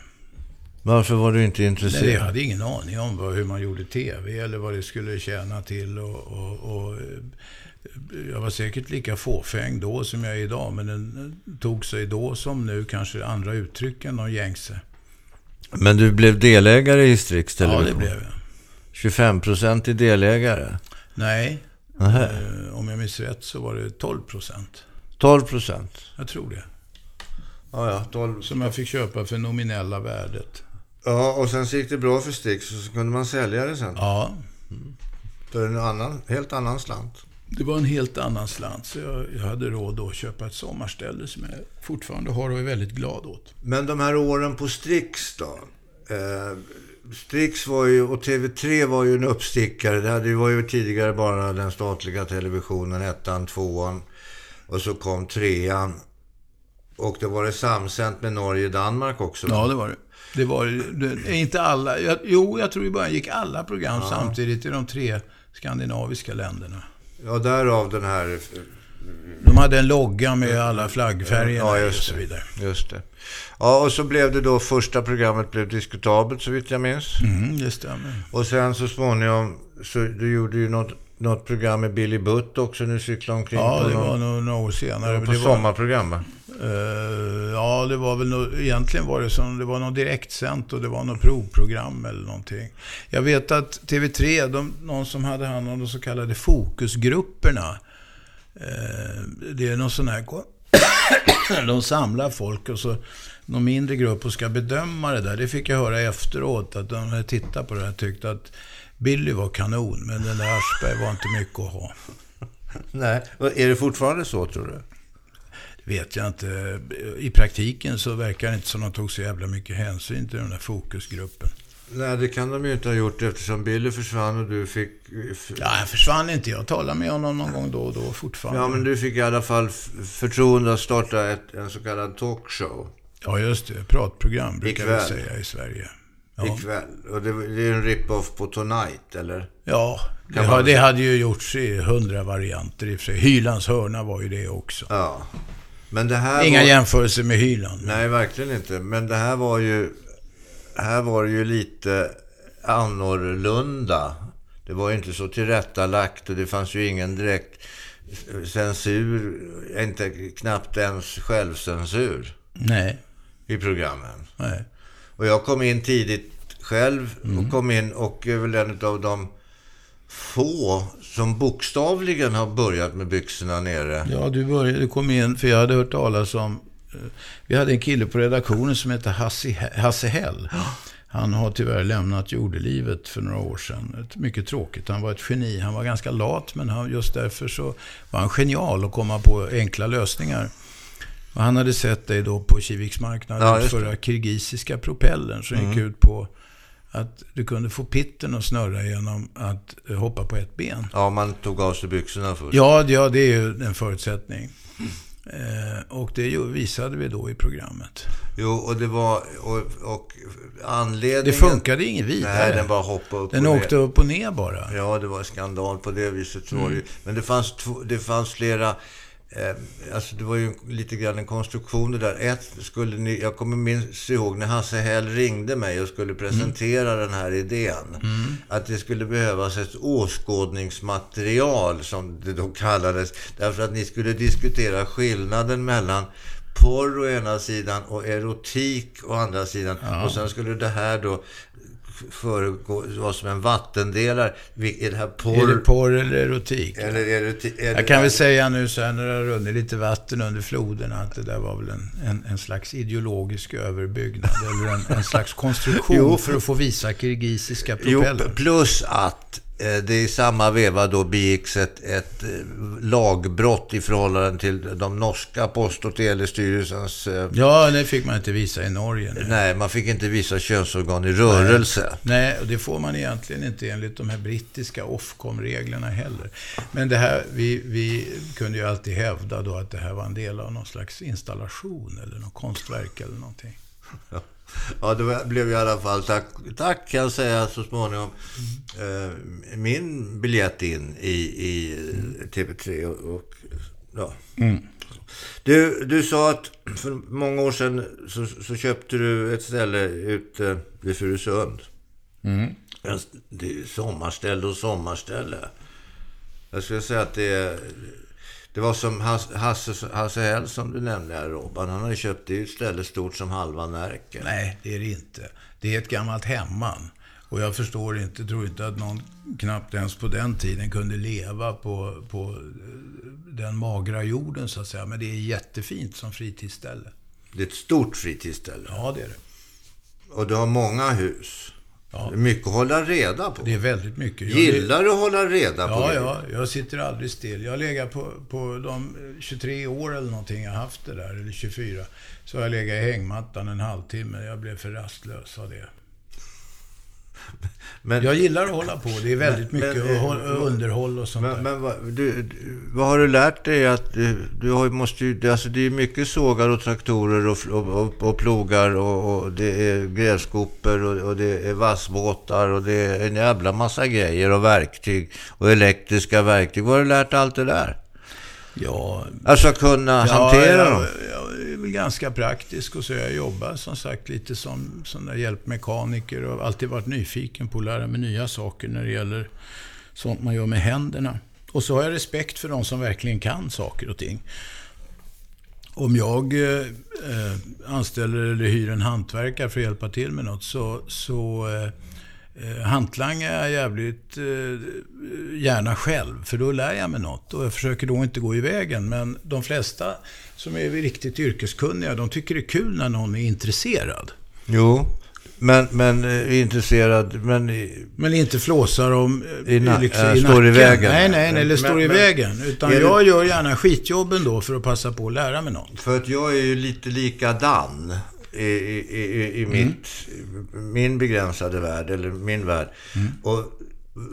S1: Varför var du inte intresserad?
S2: Nej, jag hade ingen aning om hur man gjorde TV eller vad det skulle tjäna till. Och, och, och, eh, jag var säkert lika fåfäng då som jag är idag, men den tog sig då som nu kanske andra uttryck än de gängse.
S1: Men du blev delägare i Strix
S2: Television? Ja, det blev jag.
S1: 25 procent i delägare?
S2: Nej, eh, om jag minns rätt så var det 12 procent.
S1: 12 procent?
S2: Jag tror det.
S1: Ja, ja, 12.
S2: Som jag fick köpa för nominella värdet.
S1: Ja, och sen så gick det bra för Stix och så kunde man sälja det sen.
S2: Ja.
S1: Mm. För en annan, helt annan slant.
S2: Det var en helt annan slant, så jag, jag hade råd att köpa ett sommarställe som jag fortfarande har och är väldigt glad åt.
S1: Men de här åren på Strix då? Eh, Strix var ju, och TV3 var ju en uppstickare. Det hade, var ju tidigare bara den statliga televisionen, ettan, tvåan. Och så kom trean. Och det var det samsänt med Norge och Danmark också.
S2: Ja, det var det. Det var det, inte alla. Jag, jo, jag tror i början gick alla program ja. samtidigt i de tre skandinaviska länderna.
S1: Ja, därav den här...
S2: De hade en logga med alla flaggfärgerna ja, och så vidare.
S1: Just det. Ja, och så blev det då, första programmet blev diskutabelt så vitt jag minns.
S2: Mm, det stämmer.
S1: Och sen så småningom, så du gjorde ju något något program med Billy Butt också nu cykla omkring?
S2: Ja, det någon, var nog några år senare.
S1: På det sommarprogram va?
S2: Uh, ja, det var väl no, egentligen var det som, det var något direktsänt och det var något provprogram eller någonting. Jag vet att TV3, de, någon som hade hand om de så kallade fokusgrupperna. Uh, det är någon sån här, de samlar folk och så någon mindre grupp och ska bedöma det där. Det fick jag höra efteråt, att de tittade på det här tyckte att Billy var kanon, men den där Aschberg var inte mycket att ha.
S1: Nej, är det fortfarande så tror du?
S2: Det vet jag inte. I praktiken så verkar det inte som att de tog så jävla mycket hänsyn till den där fokusgruppen.
S1: Nej, det kan de ju inte ha gjort eftersom Billy försvann och du fick...
S2: Ja, han försvann inte. Jag talar med honom någon gång då och då fortfarande.
S1: Ja, men du fick i alla fall förtroende att starta ett, en så kallad talkshow.
S2: Ja, just det. Pratprogram brukar vi säga i Sverige.
S1: Ja. Ikväll. Och det, det är en rip-off på Tonight, eller?
S2: Ja, det, man... det, hade ju gjorts i hundra varianter i och för sig. Hylands hörna var ju det också.
S1: Ja. Men det här
S2: Inga var... jämförelser med Hyland.
S1: Nej, verkligen inte. Men det här var ju... Här var det ju lite annorlunda. Det var ju inte så tillrättalagt och det fanns ju ingen direkt censur, inte knappt ens självcensur.
S2: Nej.
S1: I programmen.
S2: Nej.
S1: Och jag kom in tidigt själv mm. och kom in och är väl en av de få som bokstavligen har börjat med byxorna nere.
S2: Ja, du, började, du kom in, för jag hade hört talas om... Eh, vi hade en kille på redaktionen som hette Hasse, Hasse Hell. Han har tyvärr lämnat jordelivet för några år sedan. Ett, mycket tråkigt. Han var ett geni. Han var ganska lat, men han, just därför så var han genial att komma på enkla lösningar. Och han hade sett dig då på Kiviksmarknaden ja, utföra kirgisiska propellern som mm. gick ut på att du kunde få pitten att snurra genom att hoppa på ett ben.
S1: Ja, man tog av sig byxorna först.
S2: Ja, ja det är ju en förutsättning. Eh, och det visade vi då i programmet.
S1: Jo, och det var... Och, och anledningen...
S2: Det funkade inget vidare.
S1: Nej, den bara hoppade upp
S2: Den och åkte ner. upp och ner bara.
S1: Ja, det var skandal på det viset. Mm. Men det fanns, det fanns flera alltså det var ju lite grann en konstruktion det där. Ett, skulle ni, jag kommer minst ihåg när Hasse Hell ringde mig och skulle presentera mm. den här idén. Mm. Att det skulle behövas ett åskådningsmaterial, som det då kallades. Därför att ni skulle diskutera skillnaden mellan porr å ena sidan och erotik å andra sidan. Ja. Och sen skulle det här då föregå, vara som en vattendelare. Är det här porr?
S2: Är det porr eller erotik?
S1: Eller eroti är
S2: jag kan väl säga nu så här när det har runnit lite vatten under floden att det där var väl en, en, en slags ideologisk överbyggnad. eller en, en slags konstruktion jo, för att få visa kirgisiska propeller.
S1: Jo, plus att det i samma veva då begicks ett, ett eh, lagbrott i förhållande till de norska post och telestyrelsens...
S2: Eh, ja, det fick man inte visa i Norge.
S1: Nej, nej man fick inte visa könsorgan i rörelse.
S2: Nej. nej, och det får man egentligen inte enligt de här brittiska Ofcom-reglerna heller. Men det här, vi, vi kunde ju alltid hävda då att det här var en del av någon slags installation eller något konstverk eller någonting.
S1: Ja. Ja, det blev i alla fall, tack, tack kan jag säga så småningom, mm. min biljett in i, i TV3. Och, och ja. Mm. Du, du sa att för många år sedan så, så köpte du ett ställe ute vid Furusund. Mm. Det är sommarställe och sommarställe. Jag skulle säga att det är det var som Hasse, Hasse Hell som du nämnde här, Robban. Han har ju köpt det ett ställe stort som halva Närke.
S2: Nej, det är det inte. Det är ett gammalt hemman. Och jag förstår inte, tror inte att någon knappt ens på den tiden kunde leva på, på eh, den magra jorden så att säga. Men det är jättefint som fritidsställe.
S1: Det är ett stort fritidsställe.
S2: Ja, det är det.
S1: Och du har många hus. Ja. Det är mycket att hålla reda på.
S2: Det är väldigt mycket.
S1: Jag Gillar du att hålla reda
S2: ja,
S1: på
S2: det? Ja, jag sitter aldrig still. Jag legat på, på de 23 år eller någonting jag haft det där, eller 24. Så har jag legat i hängmattan en halvtimme. Jag blev för rastlös av det. Men, jag gillar att hålla på. Det är väldigt men, mycket men, eh, underhåll och sånt
S1: men, där. Men vad, du, vad har du lärt dig? Att du, du har, måste ju, alltså det är mycket sågar och traktorer och, och, och plogar och, och, det är grävskopor och, och det är vassbåtar och det är en jävla massa grejer och verktyg och elektriska verktyg. Vad har du lärt allt det där?
S2: Ja,
S1: alltså kunna ja, hantera
S2: ja,
S1: dem?
S2: Är väl ganska praktisk och så jag jobbar som sagt lite som, som där hjälpmekaniker och alltid varit nyfiken på att lära mig nya saker när det gäller sånt man gör med händerna. Och så har jag respekt för de som verkligen kan saker och ting. Om jag eh, eh anställer eller hyr en hantverkare för att hjälpa till med något så, så eh, Eh, hantlangar jag jävligt eh, gärna själv, för då lär jag mig något. Och jag försöker då inte gå i vägen. Men de flesta som är riktigt yrkeskunniga, de tycker det är kul när någon är intresserad.
S1: Jo, men, men eh, intresserad, men...
S2: Men inte flåsar om...
S1: I, na, liksom, äh, i står i vägen?
S2: Nej, nej, nej, eller står men, i vägen. Utan jag gör gärna skitjobben då för att passa på att lära mig något.
S1: För att jag är ju lite likadan. I, i, i mm. mitt, min begränsade värld, eller min värld. Mm. Och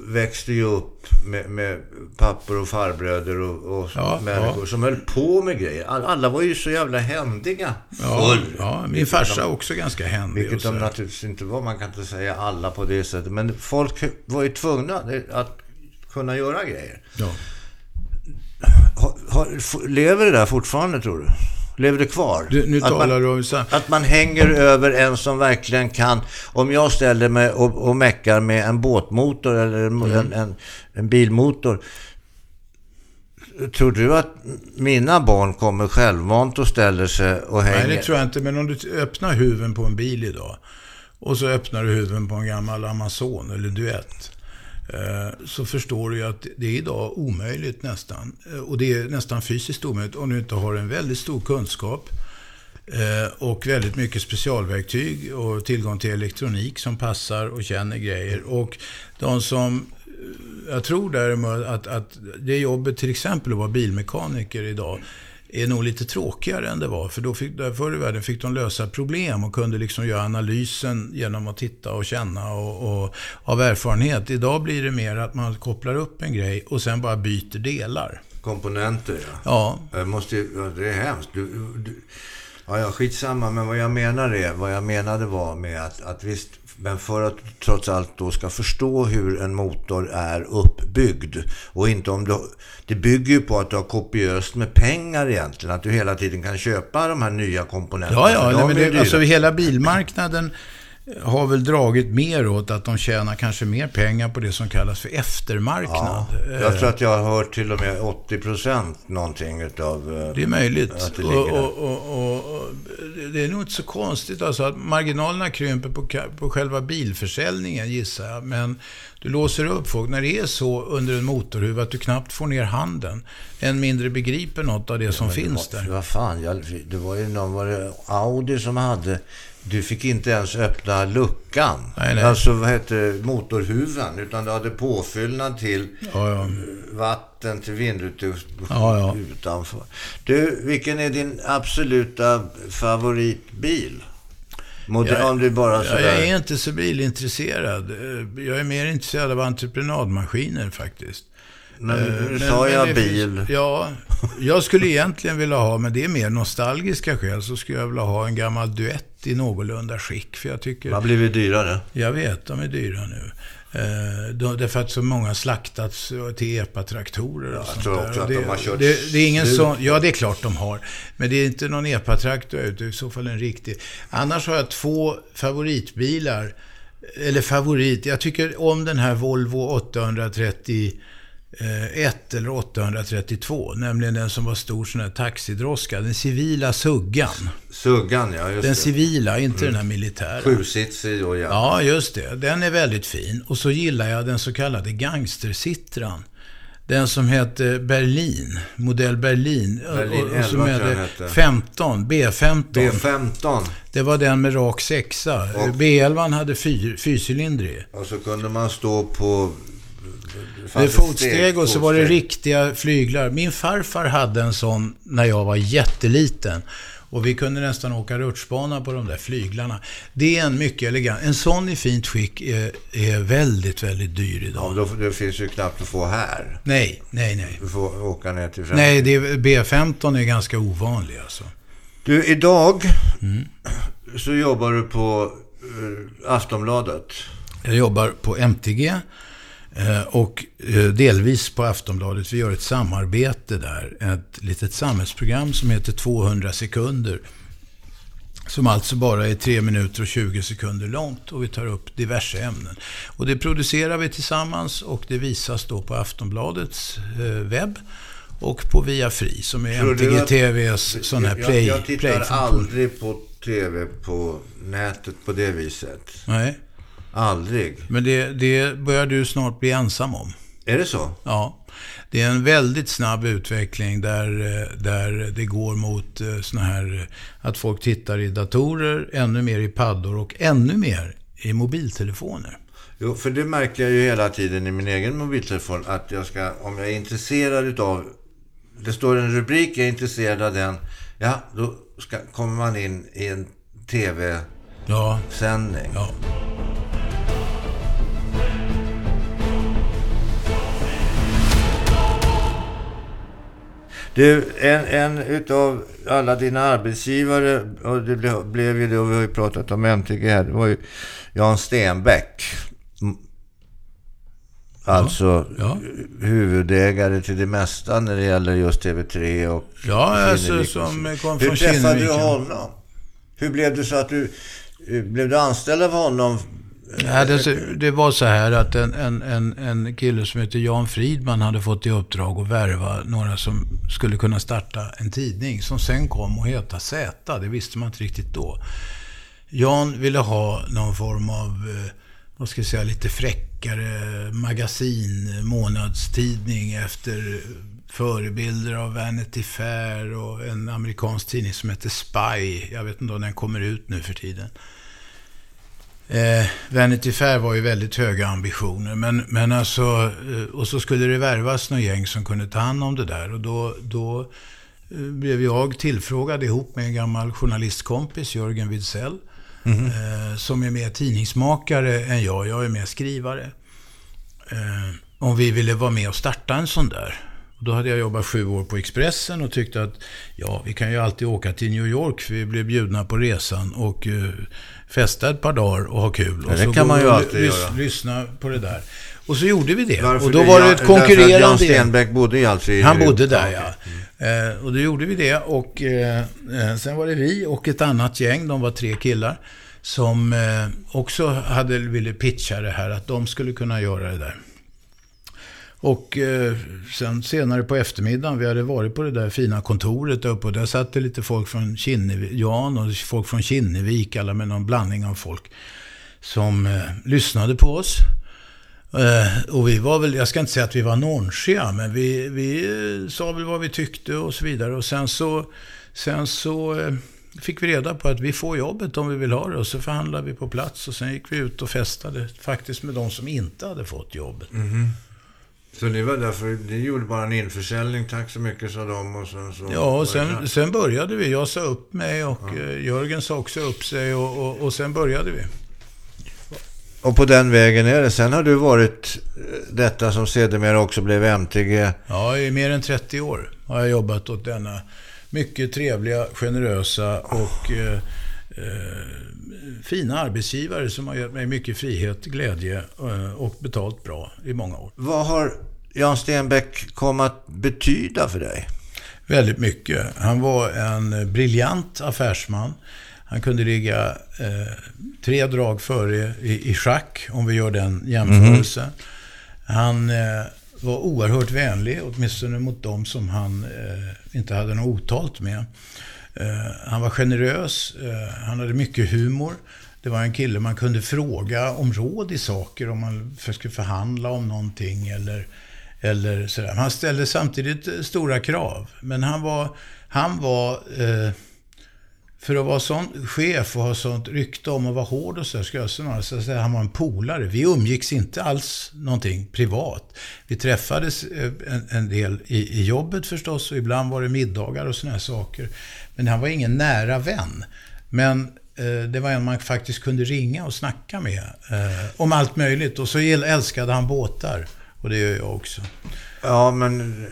S1: växte ju upp med, med pappor och farbröder och, och ja, människor ja. som höll på med grejer. Alla var ju så jävla händiga
S2: ja, ja, min farsa de, också ganska händig.
S1: Vilket de naturligtvis inte var. Man kan inte säga alla på det sättet. Men folk var ju tvungna att kunna göra grejer. Ja. Har, har, lever det där fortfarande, tror du? Lever det kvar?
S2: Du, nu
S1: att
S2: talar
S1: man,
S2: du.
S1: Att man hänger över en som verkligen kan. Om jag ställer mig och, och meckar med en båtmotor eller mm. en, en, en bilmotor. Tror du att mina barn kommer självmant och ställer sig och hänger?
S2: Nej, det tror jag inte. Men om du öppnar huven på en bil idag och så öppnar du huven på en gammal Amazon eller Duett. Eh, så förstår du ju att det är idag omöjligt nästan. Eh, och det är nästan fysiskt omöjligt om du inte har en väldigt stor kunskap eh, och väldigt mycket specialverktyg och tillgång till elektronik som passar och känner grejer. Och de som jag tror däremot att, att det jobbet till exempel att vara bilmekaniker idag är nog lite tråkigare än det var. För då fick, där förr i världen fick de lösa problem och kunde liksom göra analysen genom att titta och känna och, och av erfarenhet. Idag blir det mer att man kopplar upp en grej och sen bara byter delar.
S1: Komponenter,
S2: ja. Ja.
S1: Jag måste, det är hemskt. Du, du, ja, ja, skitsamma. Men vad jag menar är, vad jag menade var med att, att visst, men för att du trots allt då ska förstå hur en motor är uppbyggd och inte om du... Det bygger ju på att du har kopiöst med pengar egentligen. Att du hela tiden kan köpa de här nya komponenterna.
S2: Ja, ja. Nej, men det, alltså hela bilmarknaden har väl dragit mer åt att de tjänar kanske mer pengar på det som kallas för eftermarknad.
S1: Ja, jag tror att jag har hört till och med 80 procent någonting utav...
S2: Eh, det är möjligt. Det, och, och, och, det är nog inte så konstigt alltså att marginalerna krymper på, på själva bilförsäljningen gissar jag. Men du låser upp folk. När det är så under en motorhuv att du knappt får ner handen. Än mindre begriper något av det ja, som finns
S1: det
S2: där.
S1: Vad fan, jag, det var ju någon, var det Audi som hade du fick inte ens öppna luckan. Nej, nej. Alltså vad heter motorhuven. Utan du hade påfyllnad till ja, ja. vatten till vindrutor ja, utanför. Du, vilken är din absoluta favoritbil? Modell, jag, om du bara sådär...
S2: jag är inte så bilintresserad. Jag är mer intresserad av entreprenadmaskiner faktiskt.
S1: Men eh, sa jag bil.
S2: Ja, jag skulle egentligen vilja ha, men det är mer nostalgiska skäl, så skulle jag vilja ha en gammal duett i någorlunda skick. För jag tycker...
S1: De har blivit dyrare.
S2: Jag vet, de är dyra nu. Eh, därför att så många slaktats till epatraktorer och
S1: jag tror också att
S2: det,
S1: de har kört
S2: det, det är ingen sån, Ja, det är klart de har. Men det är inte någon epatraktor ute, i så fall en riktig. Annars har jag två favoritbilar. Eller favorit, jag tycker om den här Volvo 830 1 eller 832, nämligen den som var stor sån här taxidroska. Den civila Suggan.
S1: Suggan, ja. Just
S2: den
S1: det.
S2: civila, inte mm. den här militära.
S1: Sjusitsig då, ja.
S2: Ja, just det. Den är väldigt fin. Och så gillar jag den så kallade gangstersittran. Den som hette Berlin, modell Berlin.
S1: Berlin och, och som hette
S2: 15, B15.
S1: B15.
S2: Det var den med rak sexa. B11 hade fyr, fyrcylindrig.
S1: Och så kunde man stå på
S2: med fotsteg och så var det riktiga flyglar. Min farfar hade en sån när jag var jätteliten. Och vi kunde nästan åka rutschbana på de där flyglarna. Det är en mycket elegant. En sån i fint skick är, är väldigt, väldigt dyr idag.
S1: Ja, då, det finns ju knappt att få här.
S2: Nej, nej, nej.
S1: Du får åka ner till
S2: Frankrike. Nej, det, B15 är ganska ovanlig alltså.
S1: Du, idag mm. så jobbar du på uh, Aftonbladet.
S2: Jag jobbar på MTG. Eh, och eh, delvis på Aftonbladet. Vi gör ett samarbete där. Ett litet samhällsprogram som heter 200 sekunder. Som alltså bara är 3 minuter och 20 sekunder långt och vi tar upp diverse ämnen. Och det producerar vi tillsammans och det visas då på Aftonbladets eh, webb och på Via Fri som är MTG TVs sån här play
S1: Jag, jag tittar play aldrig på TV på nätet på det viset.
S2: Nej.
S1: Aldrig.
S2: Men det, det börjar du snart bli ensam om.
S1: Är det så?
S2: Ja. Det är en väldigt snabb utveckling där, där det går mot eh, såna här att folk tittar i datorer, ännu mer i paddor och ännu mer i mobiltelefoner.
S1: Jo, för det märker jag ju hela tiden i min egen mobiltelefon att jag ska, om jag är intresserad utav, det står en rubrik, jag är intresserad av den, ja, då ska, kommer man in i en tv-sändning.
S2: Ja.
S1: Du, en, en utav alla dina arbetsgivare, och det blev, blev ju det, och vi har ju pratat om MTG här, det var ju Jan Stenbeck. Alltså
S2: ja.
S1: huvudägare till det mesta när det gäller just TV3 och
S2: Ja, alltså som kom
S1: Hur
S2: från
S1: träffade du honom? Hur blev det så att du... Blev du anställd av honom?
S2: Nej, det, det var så här att en, en, en, en kille som heter Jan Fridman hade fått i uppdrag att värva några som skulle kunna starta en tidning som sen kom att heta Z. Det visste man inte riktigt då. Jan ville ha någon form av, eh, vad ska jag säga, lite fräckare magasin, månadstidning efter förebilder av Vanity Fair och en amerikansk tidning som heter Spy. Jag vet inte om den kommer ut nu för tiden. Eh, Vanity Fair var ju väldigt höga ambitioner. Men, men alltså, eh, och så skulle det värvas någon gäng som kunde ta hand om det där. Och då, då eh, blev jag tillfrågad ihop med en gammal journalistkompis, Jörgen Widsell.
S1: Mhm.
S2: eh, som är mer tidningsmakare än jag. Jag är mer skrivare. Eh, om vi ville vara med och starta en sån där. Då hade jag jobbat sju år på Expressen och tyckte att ja, vi kan ju alltid åka till New York för vi blev bjudna på resan och uh, festa ett par dagar och ha kul.
S1: Ja,
S2: och
S1: det kan man ju alltid
S2: lys-
S1: göra.
S2: Lyssna på det där. Och så gjorde vi det.
S1: Varför
S2: och då
S1: det?
S2: var det ett
S1: därför att Jan
S2: konkurrerande...
S1: Stenbeck bodde alltså i...
S2: Han bodde där,
S1: Ja,
S2: ja. Eh, och då gjorde vi det. Och eh, eh, sen var det vi och ett annat gäng, de var tre killar, som eh, också hade, ville pitcha det här, att de skulle kunna göra det där. Och eh, sen senare på eftermiddagen, vi hade varit på det där fina kontoret där uppe och där satt det lite folk från Kinnevik, Jan och folk från Kinnevik, alla med någon blandning av folk, som eh, lyssnade på oss. Eh, och vi var väl, jag ska inte säga att vi var nonchiga, men vi, vi eh, sa väl vad vi tyckte och så vidare. Och sen så, sen så eh, fick vi reda på att vi får jobbet om vi vill ha det. Och så förhandlade vi på plats och sen gick vi ut och festade faktiskt med de som inte hade fått jobbet. Mm-hmm.
S1: Så ni var därför, ni gjorde bara en införsäljning, tack så mycket sa de och sen så...
S2: Ja, och sen, sen började vi. Jag sa upp mig och eh, Jörgen sa också upp sig och, och, och sen började vi.
S1: Och på den vägen är det. Sen har du varit eh, detta som sedermera också blev MTG.
S2: Ja, i mer än 30 år har jag jobbat åt denna mycket trevliga, generösa och eh, fina arbetsgivare som har gett mig mycket frihet, glädje eh, och betalt bra i många år.
S1: Vad har Jan Stenbeck kommit att betyda för dig?
S2: Väldigt mycket. Han var en briljant affärsman. Han kunde ligga eh, tre drag före i, i schack, om vi gör den jämförelsen. Han eh, var oerhört vänlig, åtminstone mot dem som han eh, inte hade något otalt med. Eh, han var generös, eh, han hade mycket humor. Det var en kille man kunde fråga om råd i saker, om man skulle förhandla om någonting eller, eller sådär. Han ställde samtidigt stora krav. Men han var, han var eh, för att vara sån chef och ha sånt rykte om att vara hård och så, ska jag snarare säga att han var en polare. Vi umgicks inte alls någonting privat. Vi träffades eh, en, en del i, i jobbet förstås och ibland var det middagar och såna här saker. Men han var ingen nära vän. Men eh, det var en man faktiskt kunde ringa och snacka med eh, om allt möjligt. Och så älskade han båtar. Och det gör jag också.
S1: Ja, men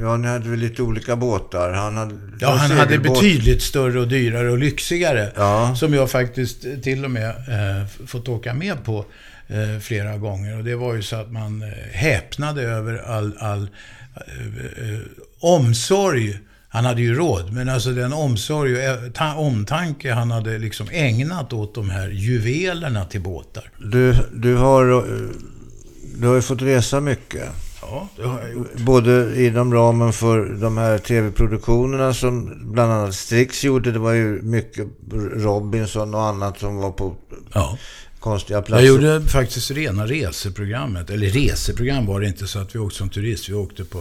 S1: ja, ni hade väl lite olika båtar. Han hade,
S2: Ja, han hade betydligt större och dyrare och lyxigare.
S1: Ja.
S2: Som jag faktiskt till och med eh, fått åka med på eh, flera gånger. Och det var ju så att man eh, häpnade över all, all eh, eh, omsorg. Han hade ju råd, men alltså den omsorg och eh, ta- omtanke han hade liksom ägnat åt de här juvelerna till båtar.
S1: Du, du, har, eh, du har ju fått resa mycket.
S2: Ja, det har jag gjort.
S1: Både inom ramen för de här tv-produktionerna som bland annat Strix gjorde. Det var ju mycket Robinson och annat som var på
S2: Ja.
S1: konstiga platser.
S2: Jag gjorde faktiskt rena reseprogrammet. Eller reseprogram var det inte så att vi åkte som turist. Vi åkte på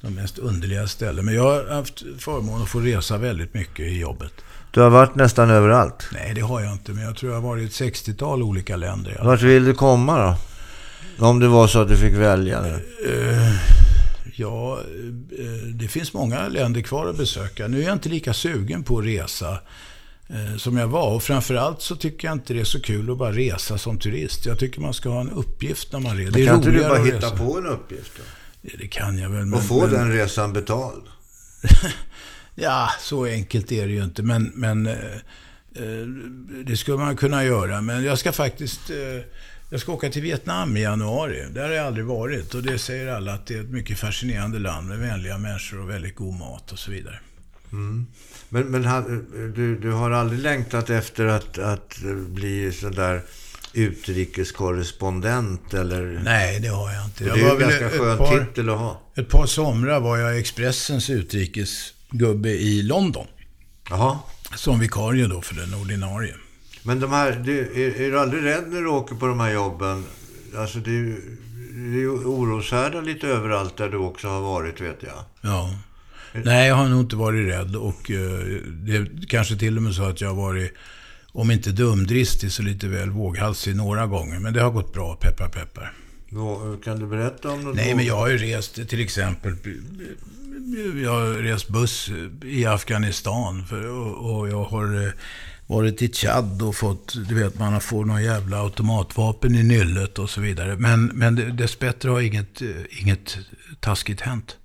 S2: de mest underliga ställen. Men jag har haft förmånen att få resa väldigt mycket i jobbet.
S1: Du har varit nästan överallt.
S2: Nej, det har jag inte. Men jag tror jag har varit i ett 60-tal olika länder.
S1: Vart vill du komma då? Om det var så att du fick välja nu.
S2: Eh, Ja, eh, det finns många länder kvar att besöka. Nu är jag inte lika sugen på att resa eh, som jag var. Och framförallt så tycker jag inte det är så kul att bara resa som turist. Jag tycker man ska ha en uppgift när man reser.
S1: Men kan inte du bara hitta på en uppgift då?
S2: Det kan jag väl.
S1: Men, och få men... den resan betald?
S2: ja, så enkelt är det ju inte. Men, men det skulle man kunna göra. Men jag ska faktiskt... Jag ska åka till Vietnam i januari. Där har jag aldrig varit. Och det säger alla att det är ett mycket fascinerande land med vänliga människor och väldigt god mat och så vidare.
S1: Mm. Men, men du, du har aldrig längtat efter att, att bli sådär utrikeskorrespondent eller?
S2: Nej, det har jag inte.
S1: Det är ju en ganska skön par, titel att ha.
S2: Ett par somrar var jag Expressens utrikesgubbe i London.
S1: Jaha.
S2: Som vikarie då för den ordinarie.
S1: Men de här, du, är, är, du aldrig rädd när du åker på de här jobben? Alltså det är ju, det är ju oroshärdar lite överallt där du också har varit, vet jag.
S2: Ja. Nej, jag har nog inte varit rädd. Och uh, det är kanske till och med så att jag har varit, om inte dumdristig, så lite väl våghalsig några gånger. Men det har gått bra, peppar peppar.
S1: Kan du berätta om något?
S2: Nej, men jag har ju rest till exempel jag har rest buss i Afghanistan för, och, och jag har eh, varit i Tchad och fått, du vet, man får någon jävla automatvapen i nyllet och så vidare. Men, men dessbättre har inget, inget taskigt hänt.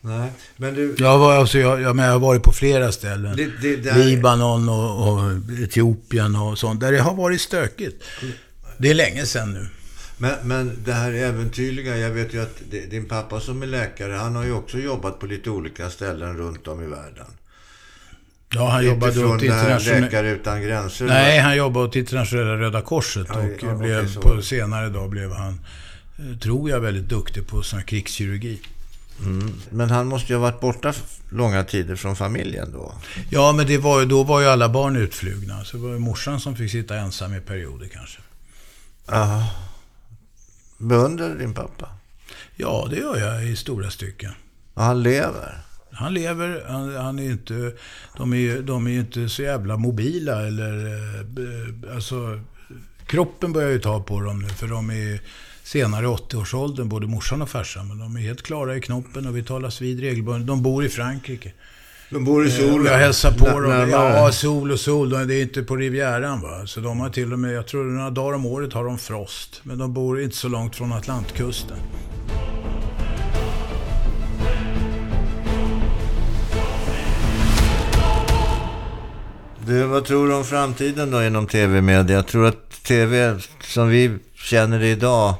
S1: Nej, men du...
S2: Jag, var, alltså, jag, jag, men jag har varit på flera ställen. Det, det, det Libanon och, och, Etiopien och sånt. Där det har varit stökigt. Det är länge sedan nu.
S1: Men, men det här äventyrliga, jag vet ju att din pappa som är läkare, han har ju också jobbat på lite olika ställen runt om i världen.
S2: Ja, han jobbade åt
S1: internationella... Läkare utan gränser?
S2: Nej, han jobbade åt internationella Röda Korset och ja, blev, okay, på senare dag blev han, eh, tror jag, väldigt duktig på sån krigskirurgi.
S1: Mm. Men han måste ju ha varit borta långa tider från familjen då?
S2: Ja, men det var, då var ju alla barn utflugna. Så det var ju morsan som fick sitta ensam i perioder kanske.
S1: Ja. Beundrar din pappa?
S2: Ja, det gör jag i stora stycken.
S1: Och han lever?
S2: Han lever, han, han är inte, de är, de är inte så jävla mobila eller, eh, alltså, kroppen börjar ju ta på dem nu för de är senare 80-årsåldern, både morsan och farsan. Men de är helt klara i knoppen och vi talas vid regelbundet. De bor i Frankrike.
S1: De bor i eh, solen?
S2: Jag hälsar på dem. Ja, sol och sol. Det är inte på Rivieran va. Så de har till och med, jag tror några dagar om året har de frost. Men de bor inte så långt från Atlantkusten.
S1: Du, vad tror du om framtiden då inom tv-media? Jag tror att tv som vi känner det idag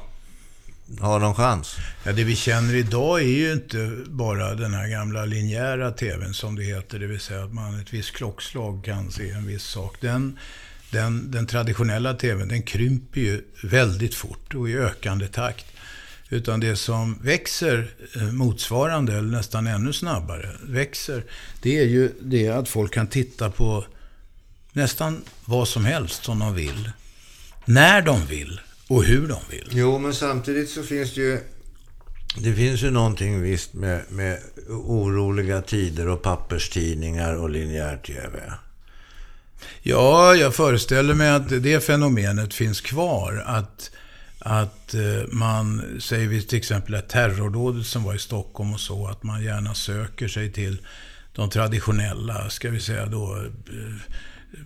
S1: har någon chans?
S2: Ja, det vi känner idag är ju inte bara den här gamla linjära tvn som det heter. Det vill säga att man ett visst klockslag kan se en viss sak. Den, den, den traditionella tvn den krymper ju väldigt fort och i ökande takt. Utan det som växer eh, motsvarande, eller nästan ännu snabbare, växer, det är ju det att folk kan titta på nästan vad som helst som de vill. När de vill och hur de vill.
S1: Jo, men samtidigt så finns det ju... Det finns ju någonting visst med, med oroliga tider och papperstidningar och linjär-tv.
S2: Ja, jag föreställer mig att det fenomenet finns kvar. Att, att eh, man, säger vi till exempel att terrordådet som var i Stockholm och så, att man gärna söker sig till de traditionella, ska vi säga då, eh,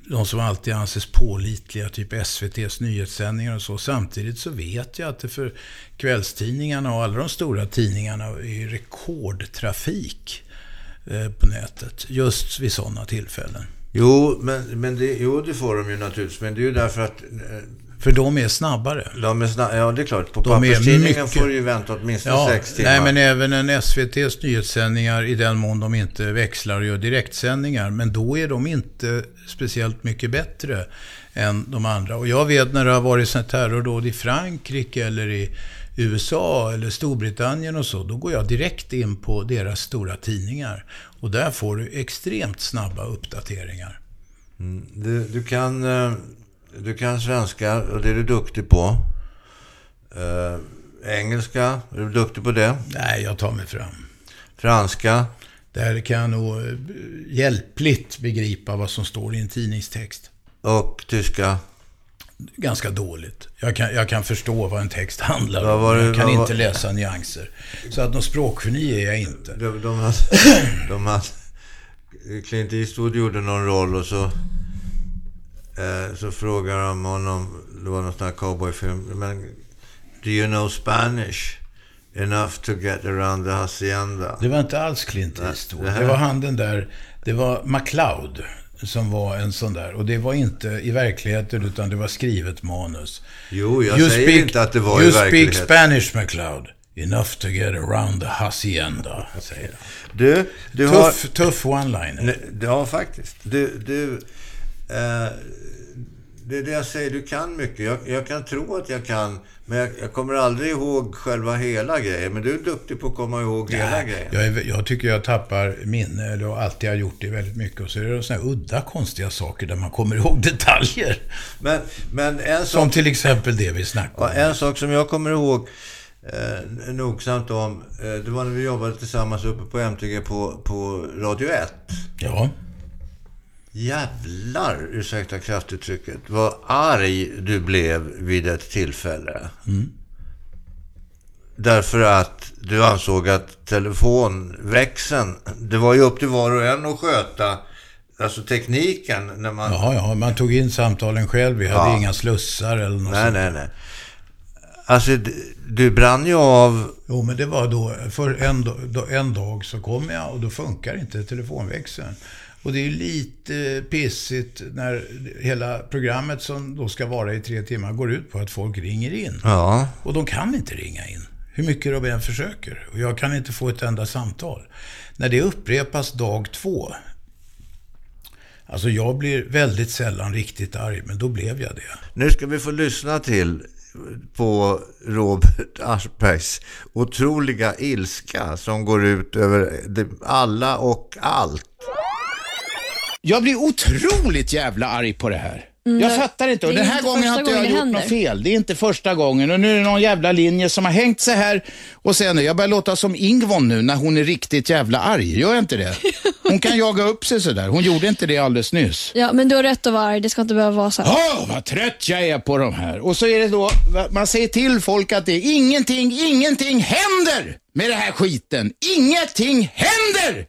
S2: de som alltid anses pålitliga, typ SVTs nyhetssändningar och så. Samtidigt så vet jag att det för kvällstidningarna och alla de stora tidningarna är rekordtrafik eh, på nätet. Just vid sådana tillfällen.
S1: Jo, men, men det, jo, det får de ju naturligtvis. Men det är ju därför att eh,
S2: för de är snabbare.
S1: De är snabb, ja, det är klart. På papperstidningen mycket... får du ju vänta åtminstone ja, sex timmar.
S2: Nej, men även en SVTs nyhetssändningar i den mån de inte växlar och gör direktsändningar. Men då är de inte speciellt mycket bättre än de andra. Och jag vet när det har varit sånt terrordåd i Frankrike eller i USA eller Storbritannien och så. Då går jag direkt in på deras stora tidningar. Och där får du extremt snabba uppdateringar.
S1: Mm, du, du kan eh, du kan svenska och det är du duktig på. Uh, engelska, är du duktig på det?
S2: Nej, jag tar mig fram.
S1: Franska?
S2: Där kan jag nog eh, hjälpligt begripa vad som står i en tidningstext.
S1: Och tyska?
S2: Ganska dåligt. Jag kan, jag kan förstå vad en text handlar om. jag kan inte läsa nyanser. Så att någon språkgeni är jag inte.
S1: De, de, hade, de, hade, Clint Eastwood gjorde någon roll och så, eh, så frågade de honom, det var någon sån här cowboyfilm, men Do you know Spanish? Enough to get around the hacienda.
S2: Det var inte alls Clint Eastwood. Det, det var han den där, det var MacLeod som var en sån där. Och det var inte i verkligheten utan det var skrivet manus.
S1: Jo, jag you säger speak, inte att det var i verkligheten.
S2: You speak Spanish MacLeod. Enough to get around the hacienda, säger han.
S1: Du, du
S2: tuff, har... Tuff one-liner.
S1: Ja, faktiskt. Du, du... Eh, det är det jag säger, du kan mycket. Jag, jag kan tro att jag kan, men jag, jag, kommer aldrig ihåg själva hela grejen. Men du är duktig på att komma ihåg Nej, hela grejen.
S2: Jag, är, jag, tycker jag tappar minne, eller alltid har gjort det väldigt mycket. Och så är det sådana här udda, konstiga saker där man kommer ihåg detaljer.
S1: Men, men en sak,
S2: som till exempel det vi snackade om.
S1: En sak som jag kommer ihåg eh, nogsamt om, eh, det var när vi jobbade tillsammans uppe på MTG på, på Radio 1.
S2: Ja.
S1: Jävlar, ursäkta kraftuttrycket, vad arg du blev vid ett tillfälle. Mm. Därför att du ansåg att telefonväxeln, det var ju upp till var och en att sköta Alltså tekniken när man...
S2: Ja, ja, man tog in samtalen själv. Vi hade ja. inga slussar eller något
S1: Nej, sånt. nej, nej. Alltså, du brann ju av...
S2: Jo, men det var då, för en, en dag så kom jag och då funkar inte telefonväxeln. Och det är lite pissigt när hela programmet som då ska vara i tre timmar går ut på att folk ringer in.
S1: Ja.
S2: Och de kan inte ringa in. Hur mycket de än försöker. Och jag kan inte få ett enda samtal. När det upprepas dag två. Alltså jag blir väldigt sällan riktigt arg, men då blev jag det.
S1: Nu ska vi få lyssna till på Robert Aschbergs otroliga ilska som går ut över alla och allt.
S3: Jag blir otroligt jävla arg på det här. Mm, jag fattar inte. Och den här gången har inte jag gjort händer. något fel. Det är inte första gången. Och nu är det någon jävla linje som har hängt sig här. Och sen, jag börjar låta som Ingvon nu när hon är riktigt jävla arg. Gör jag inte det? Hon kan jaga upp sig sådär. Hon gjorde inte det alldeles nyss.
S4: Ja, men du har rätt att vara arg. Det ska inte behöva vara så.
S3: Åh, oh, vad trött jag är på de här. Och så är det då, man säger till folk att det är ingenting, ingenting händer med den här skiten. Ingenting händer!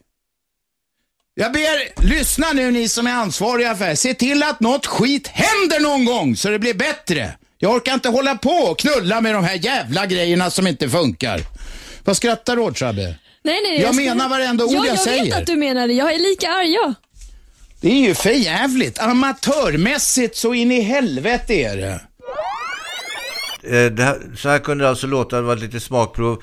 S3: Jag ber, lyssna nu ni som är ansvariga för det Se till att något skit händer någon gång så det blir bättre. Jag orkar inte hålla på och knulla med de här jävla grejerna som inte funkar. Vad skrattar du åt, Shabbe?
S4: Nej, nej.
S3: Jag, jag menar varenda ord
S4: ja,
S3: jag,
S4: jag
S3: säger.
S4: Jag vet att du menar det. Jag är lika arg, ja.
S3: Det är ju för jävligt. Amatörmässigt så in i helvete är det.
S1: Eh, det här, så här kunde det alltså låta, det var lite smakprov.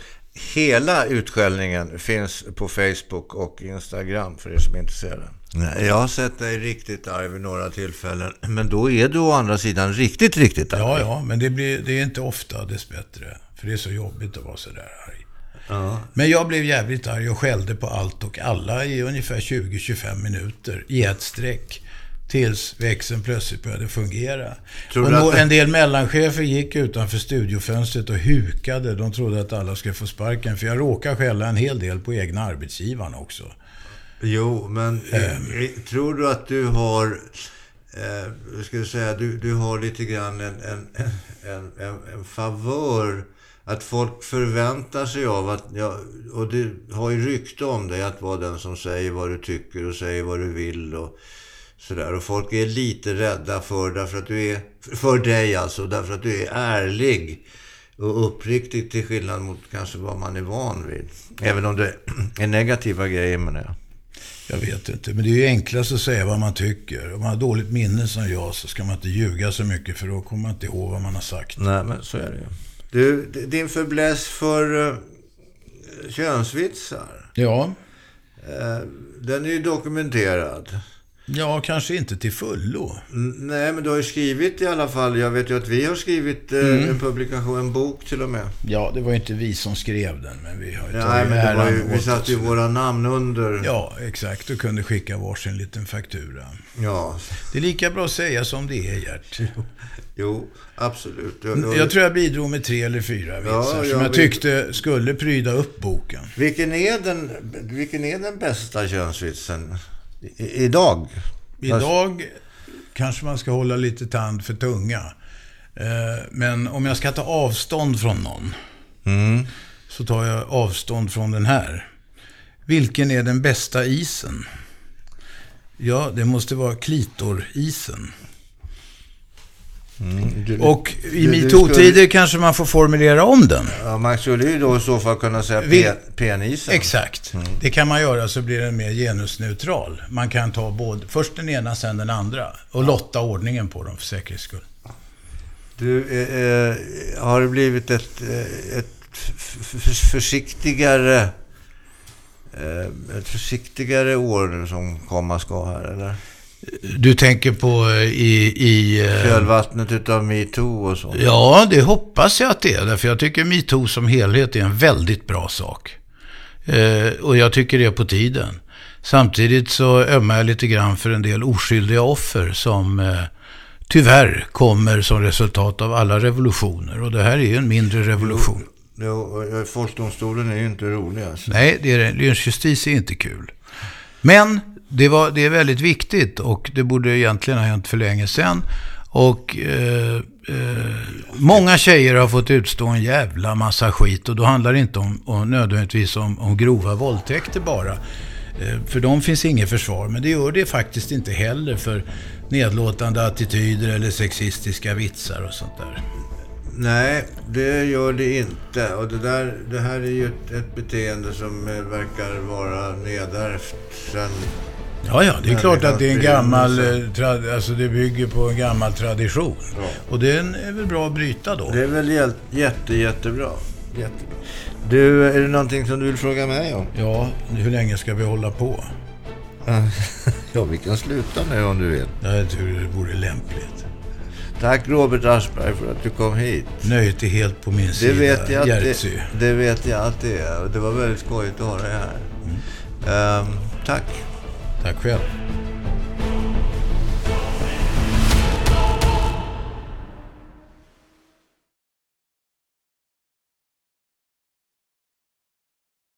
S1: Hela utskällningen finns på Facebook och Instagram för er som är intresserade. Nej, jag har sett dig riktigt arg vid några tillfällen. Men då är du å andra sidan riktigt, riktigt arg.
S2: Ja, ja, men det, blir, det är inte ofta dessbättre. För det är så jobbigt att vara så där arg. Ja. Men jag blev jävligt arg och skällde på allt och alla i ungefär 20-25 minuter i ett streck. Tills växeln plötsligt började fungera. och. En del mellanchefer gick utanför studiofönstret och hukade. De trodde att alla skulle få sparken. För jag råkar skälla en hel del på egna arbetsgivarna också.
S1: Jo, men ähm. tror du att du har... Eh, ska jag säga, du, du har lite grann en, en, en, en, en favör att folk förväntar sig av att, ja, och du har ju rykte om dig att vara den som säger vad du tycker och säger vad du vill och Sådär. Och folk är lite rädda för, därför att du är, för dig alltså, därför att du är ärlig och uppriktig till skillnad mot kanske vad man är van vid. Även om det är negativa grejer med det.
S2: Jag vet inte, men det är ju enklast att säga vad man tycker. Om man har dåligt minne som jag så ska man inte ljuga så mycket för då kommer man inte ihåg vad man har sagt.
S1: Nej, men så är det ju. Du, din förbläss för uh, könsvitsar.
S2: Ja.
S1: Uh, den är ju dokumenterad.
S2: Ja, kanske inte till fullo.
S1: Nej, men du har ju skrivit i alla fall. Jag vet ju att vi har skrivit eh, mm. en publikation, en bok till och med.
S2: Ja, det var ju inte vi som skrev den, men vi har ju
S1: Nej, men det var ju, vi satte ju våra namn under.
S2: Ja, exakt. Och kunde skicka varsin liten faktura.
S1: Ja.
S2: Det är lika bra att säga som det är, Gert.
S1: Jo, absolut.
S2: Jag, jag, tror jag bidrog med tre eller fyra vitsar ja, som jag tyckte skulle pryda upp boken.
S1: Vilken är den, vilken är den bästa könsvitsen? I, idag?
S2: Idag kanske man ska hålla lite tand för tunga. Eh, men om jag ska ta avstånd från någon mm. så tar jag avstånd från den här. Vilken är den bästa isen? Ja, det måste vara klitorisen.
S1: Mm, du,
S2: Och i metoo-tider kanske man får formulera om den.
S1: Ja, man skulle ju då i så fall kunna säga
S2: Vi-
S1: pe, penisen.
S2: Exakt. Det kan man göra så blir den mer genusneutral. Man kan ta både, först den ena, sen den andra. Och lotta ordningen på dem för säkerhets skull.
S1: Du, eh, eh, har det blivit ett, eh, ett försiktigare eh, ett försiktigare år som komma ska här, eller?
S2: Du tänker på eh, i... i eh,
S1: Kölvattnet utav metoo och så.
S2: Ja, det hoppas jag att det är. Därför jag tycker metoo som helhet är en väldigt bra sak. Eh, och jag tycker det är på tiden. Samtidigt så ömmar jag lite grann för en del oskyldiga offer som eh, tyvärr kommer som resultat av alla revolutioner. Och det här är ju en mindre revolution.
S1: Jo, och, eh, Folkdomstolen är ju inte rolig alltså.
S2: Nej, det är, lynchjustis är inte kul. Men det, var, det är väldigt viktigt och det borde egentligen ha hänt för länge sedan. Och eh, eh, många tjejer har fått utstå en jävla massa skit och då handlar det inte om, om nödvändigtvis om, om grova våldtäkter bara. Eh, för de finns inget försvar, men det gör det faktiskt inte heller för nedlåtande attityder eller sexistiska vitsar och sånt där.
S1: Nej, det gör det inte. Och det, där, det här är ju ett, ett beteende som eh, verkar vara nedärvt sen...
S2: Ja, ja, det är klart att det är en gammal, eh, alltså det bygger på en gammal tradition.
S1: Ja.
S2: Och den är väl bra att bryta då.
S1: Det är väl jätte, jätte, jättebra. jättebra. Du, är det någonting som du vill fråga mig om?
S2: Ja, hur länge ska vi hålla på?
S1: ja, vi kan sluta nu om du vill.
S2: Jag tror det vore lämpligt.
S1: Tack Robert Aschberg för att du kom hit.
S2: Nöjet är helt på min
S1: Det
S2: sida.
S1: vet, jag
S2: Järtsö.
S1: det, det vet jag att det är. Det var väldigt skojigt att ha dig här. Ehm, tack.
S2: Tá Tack själv.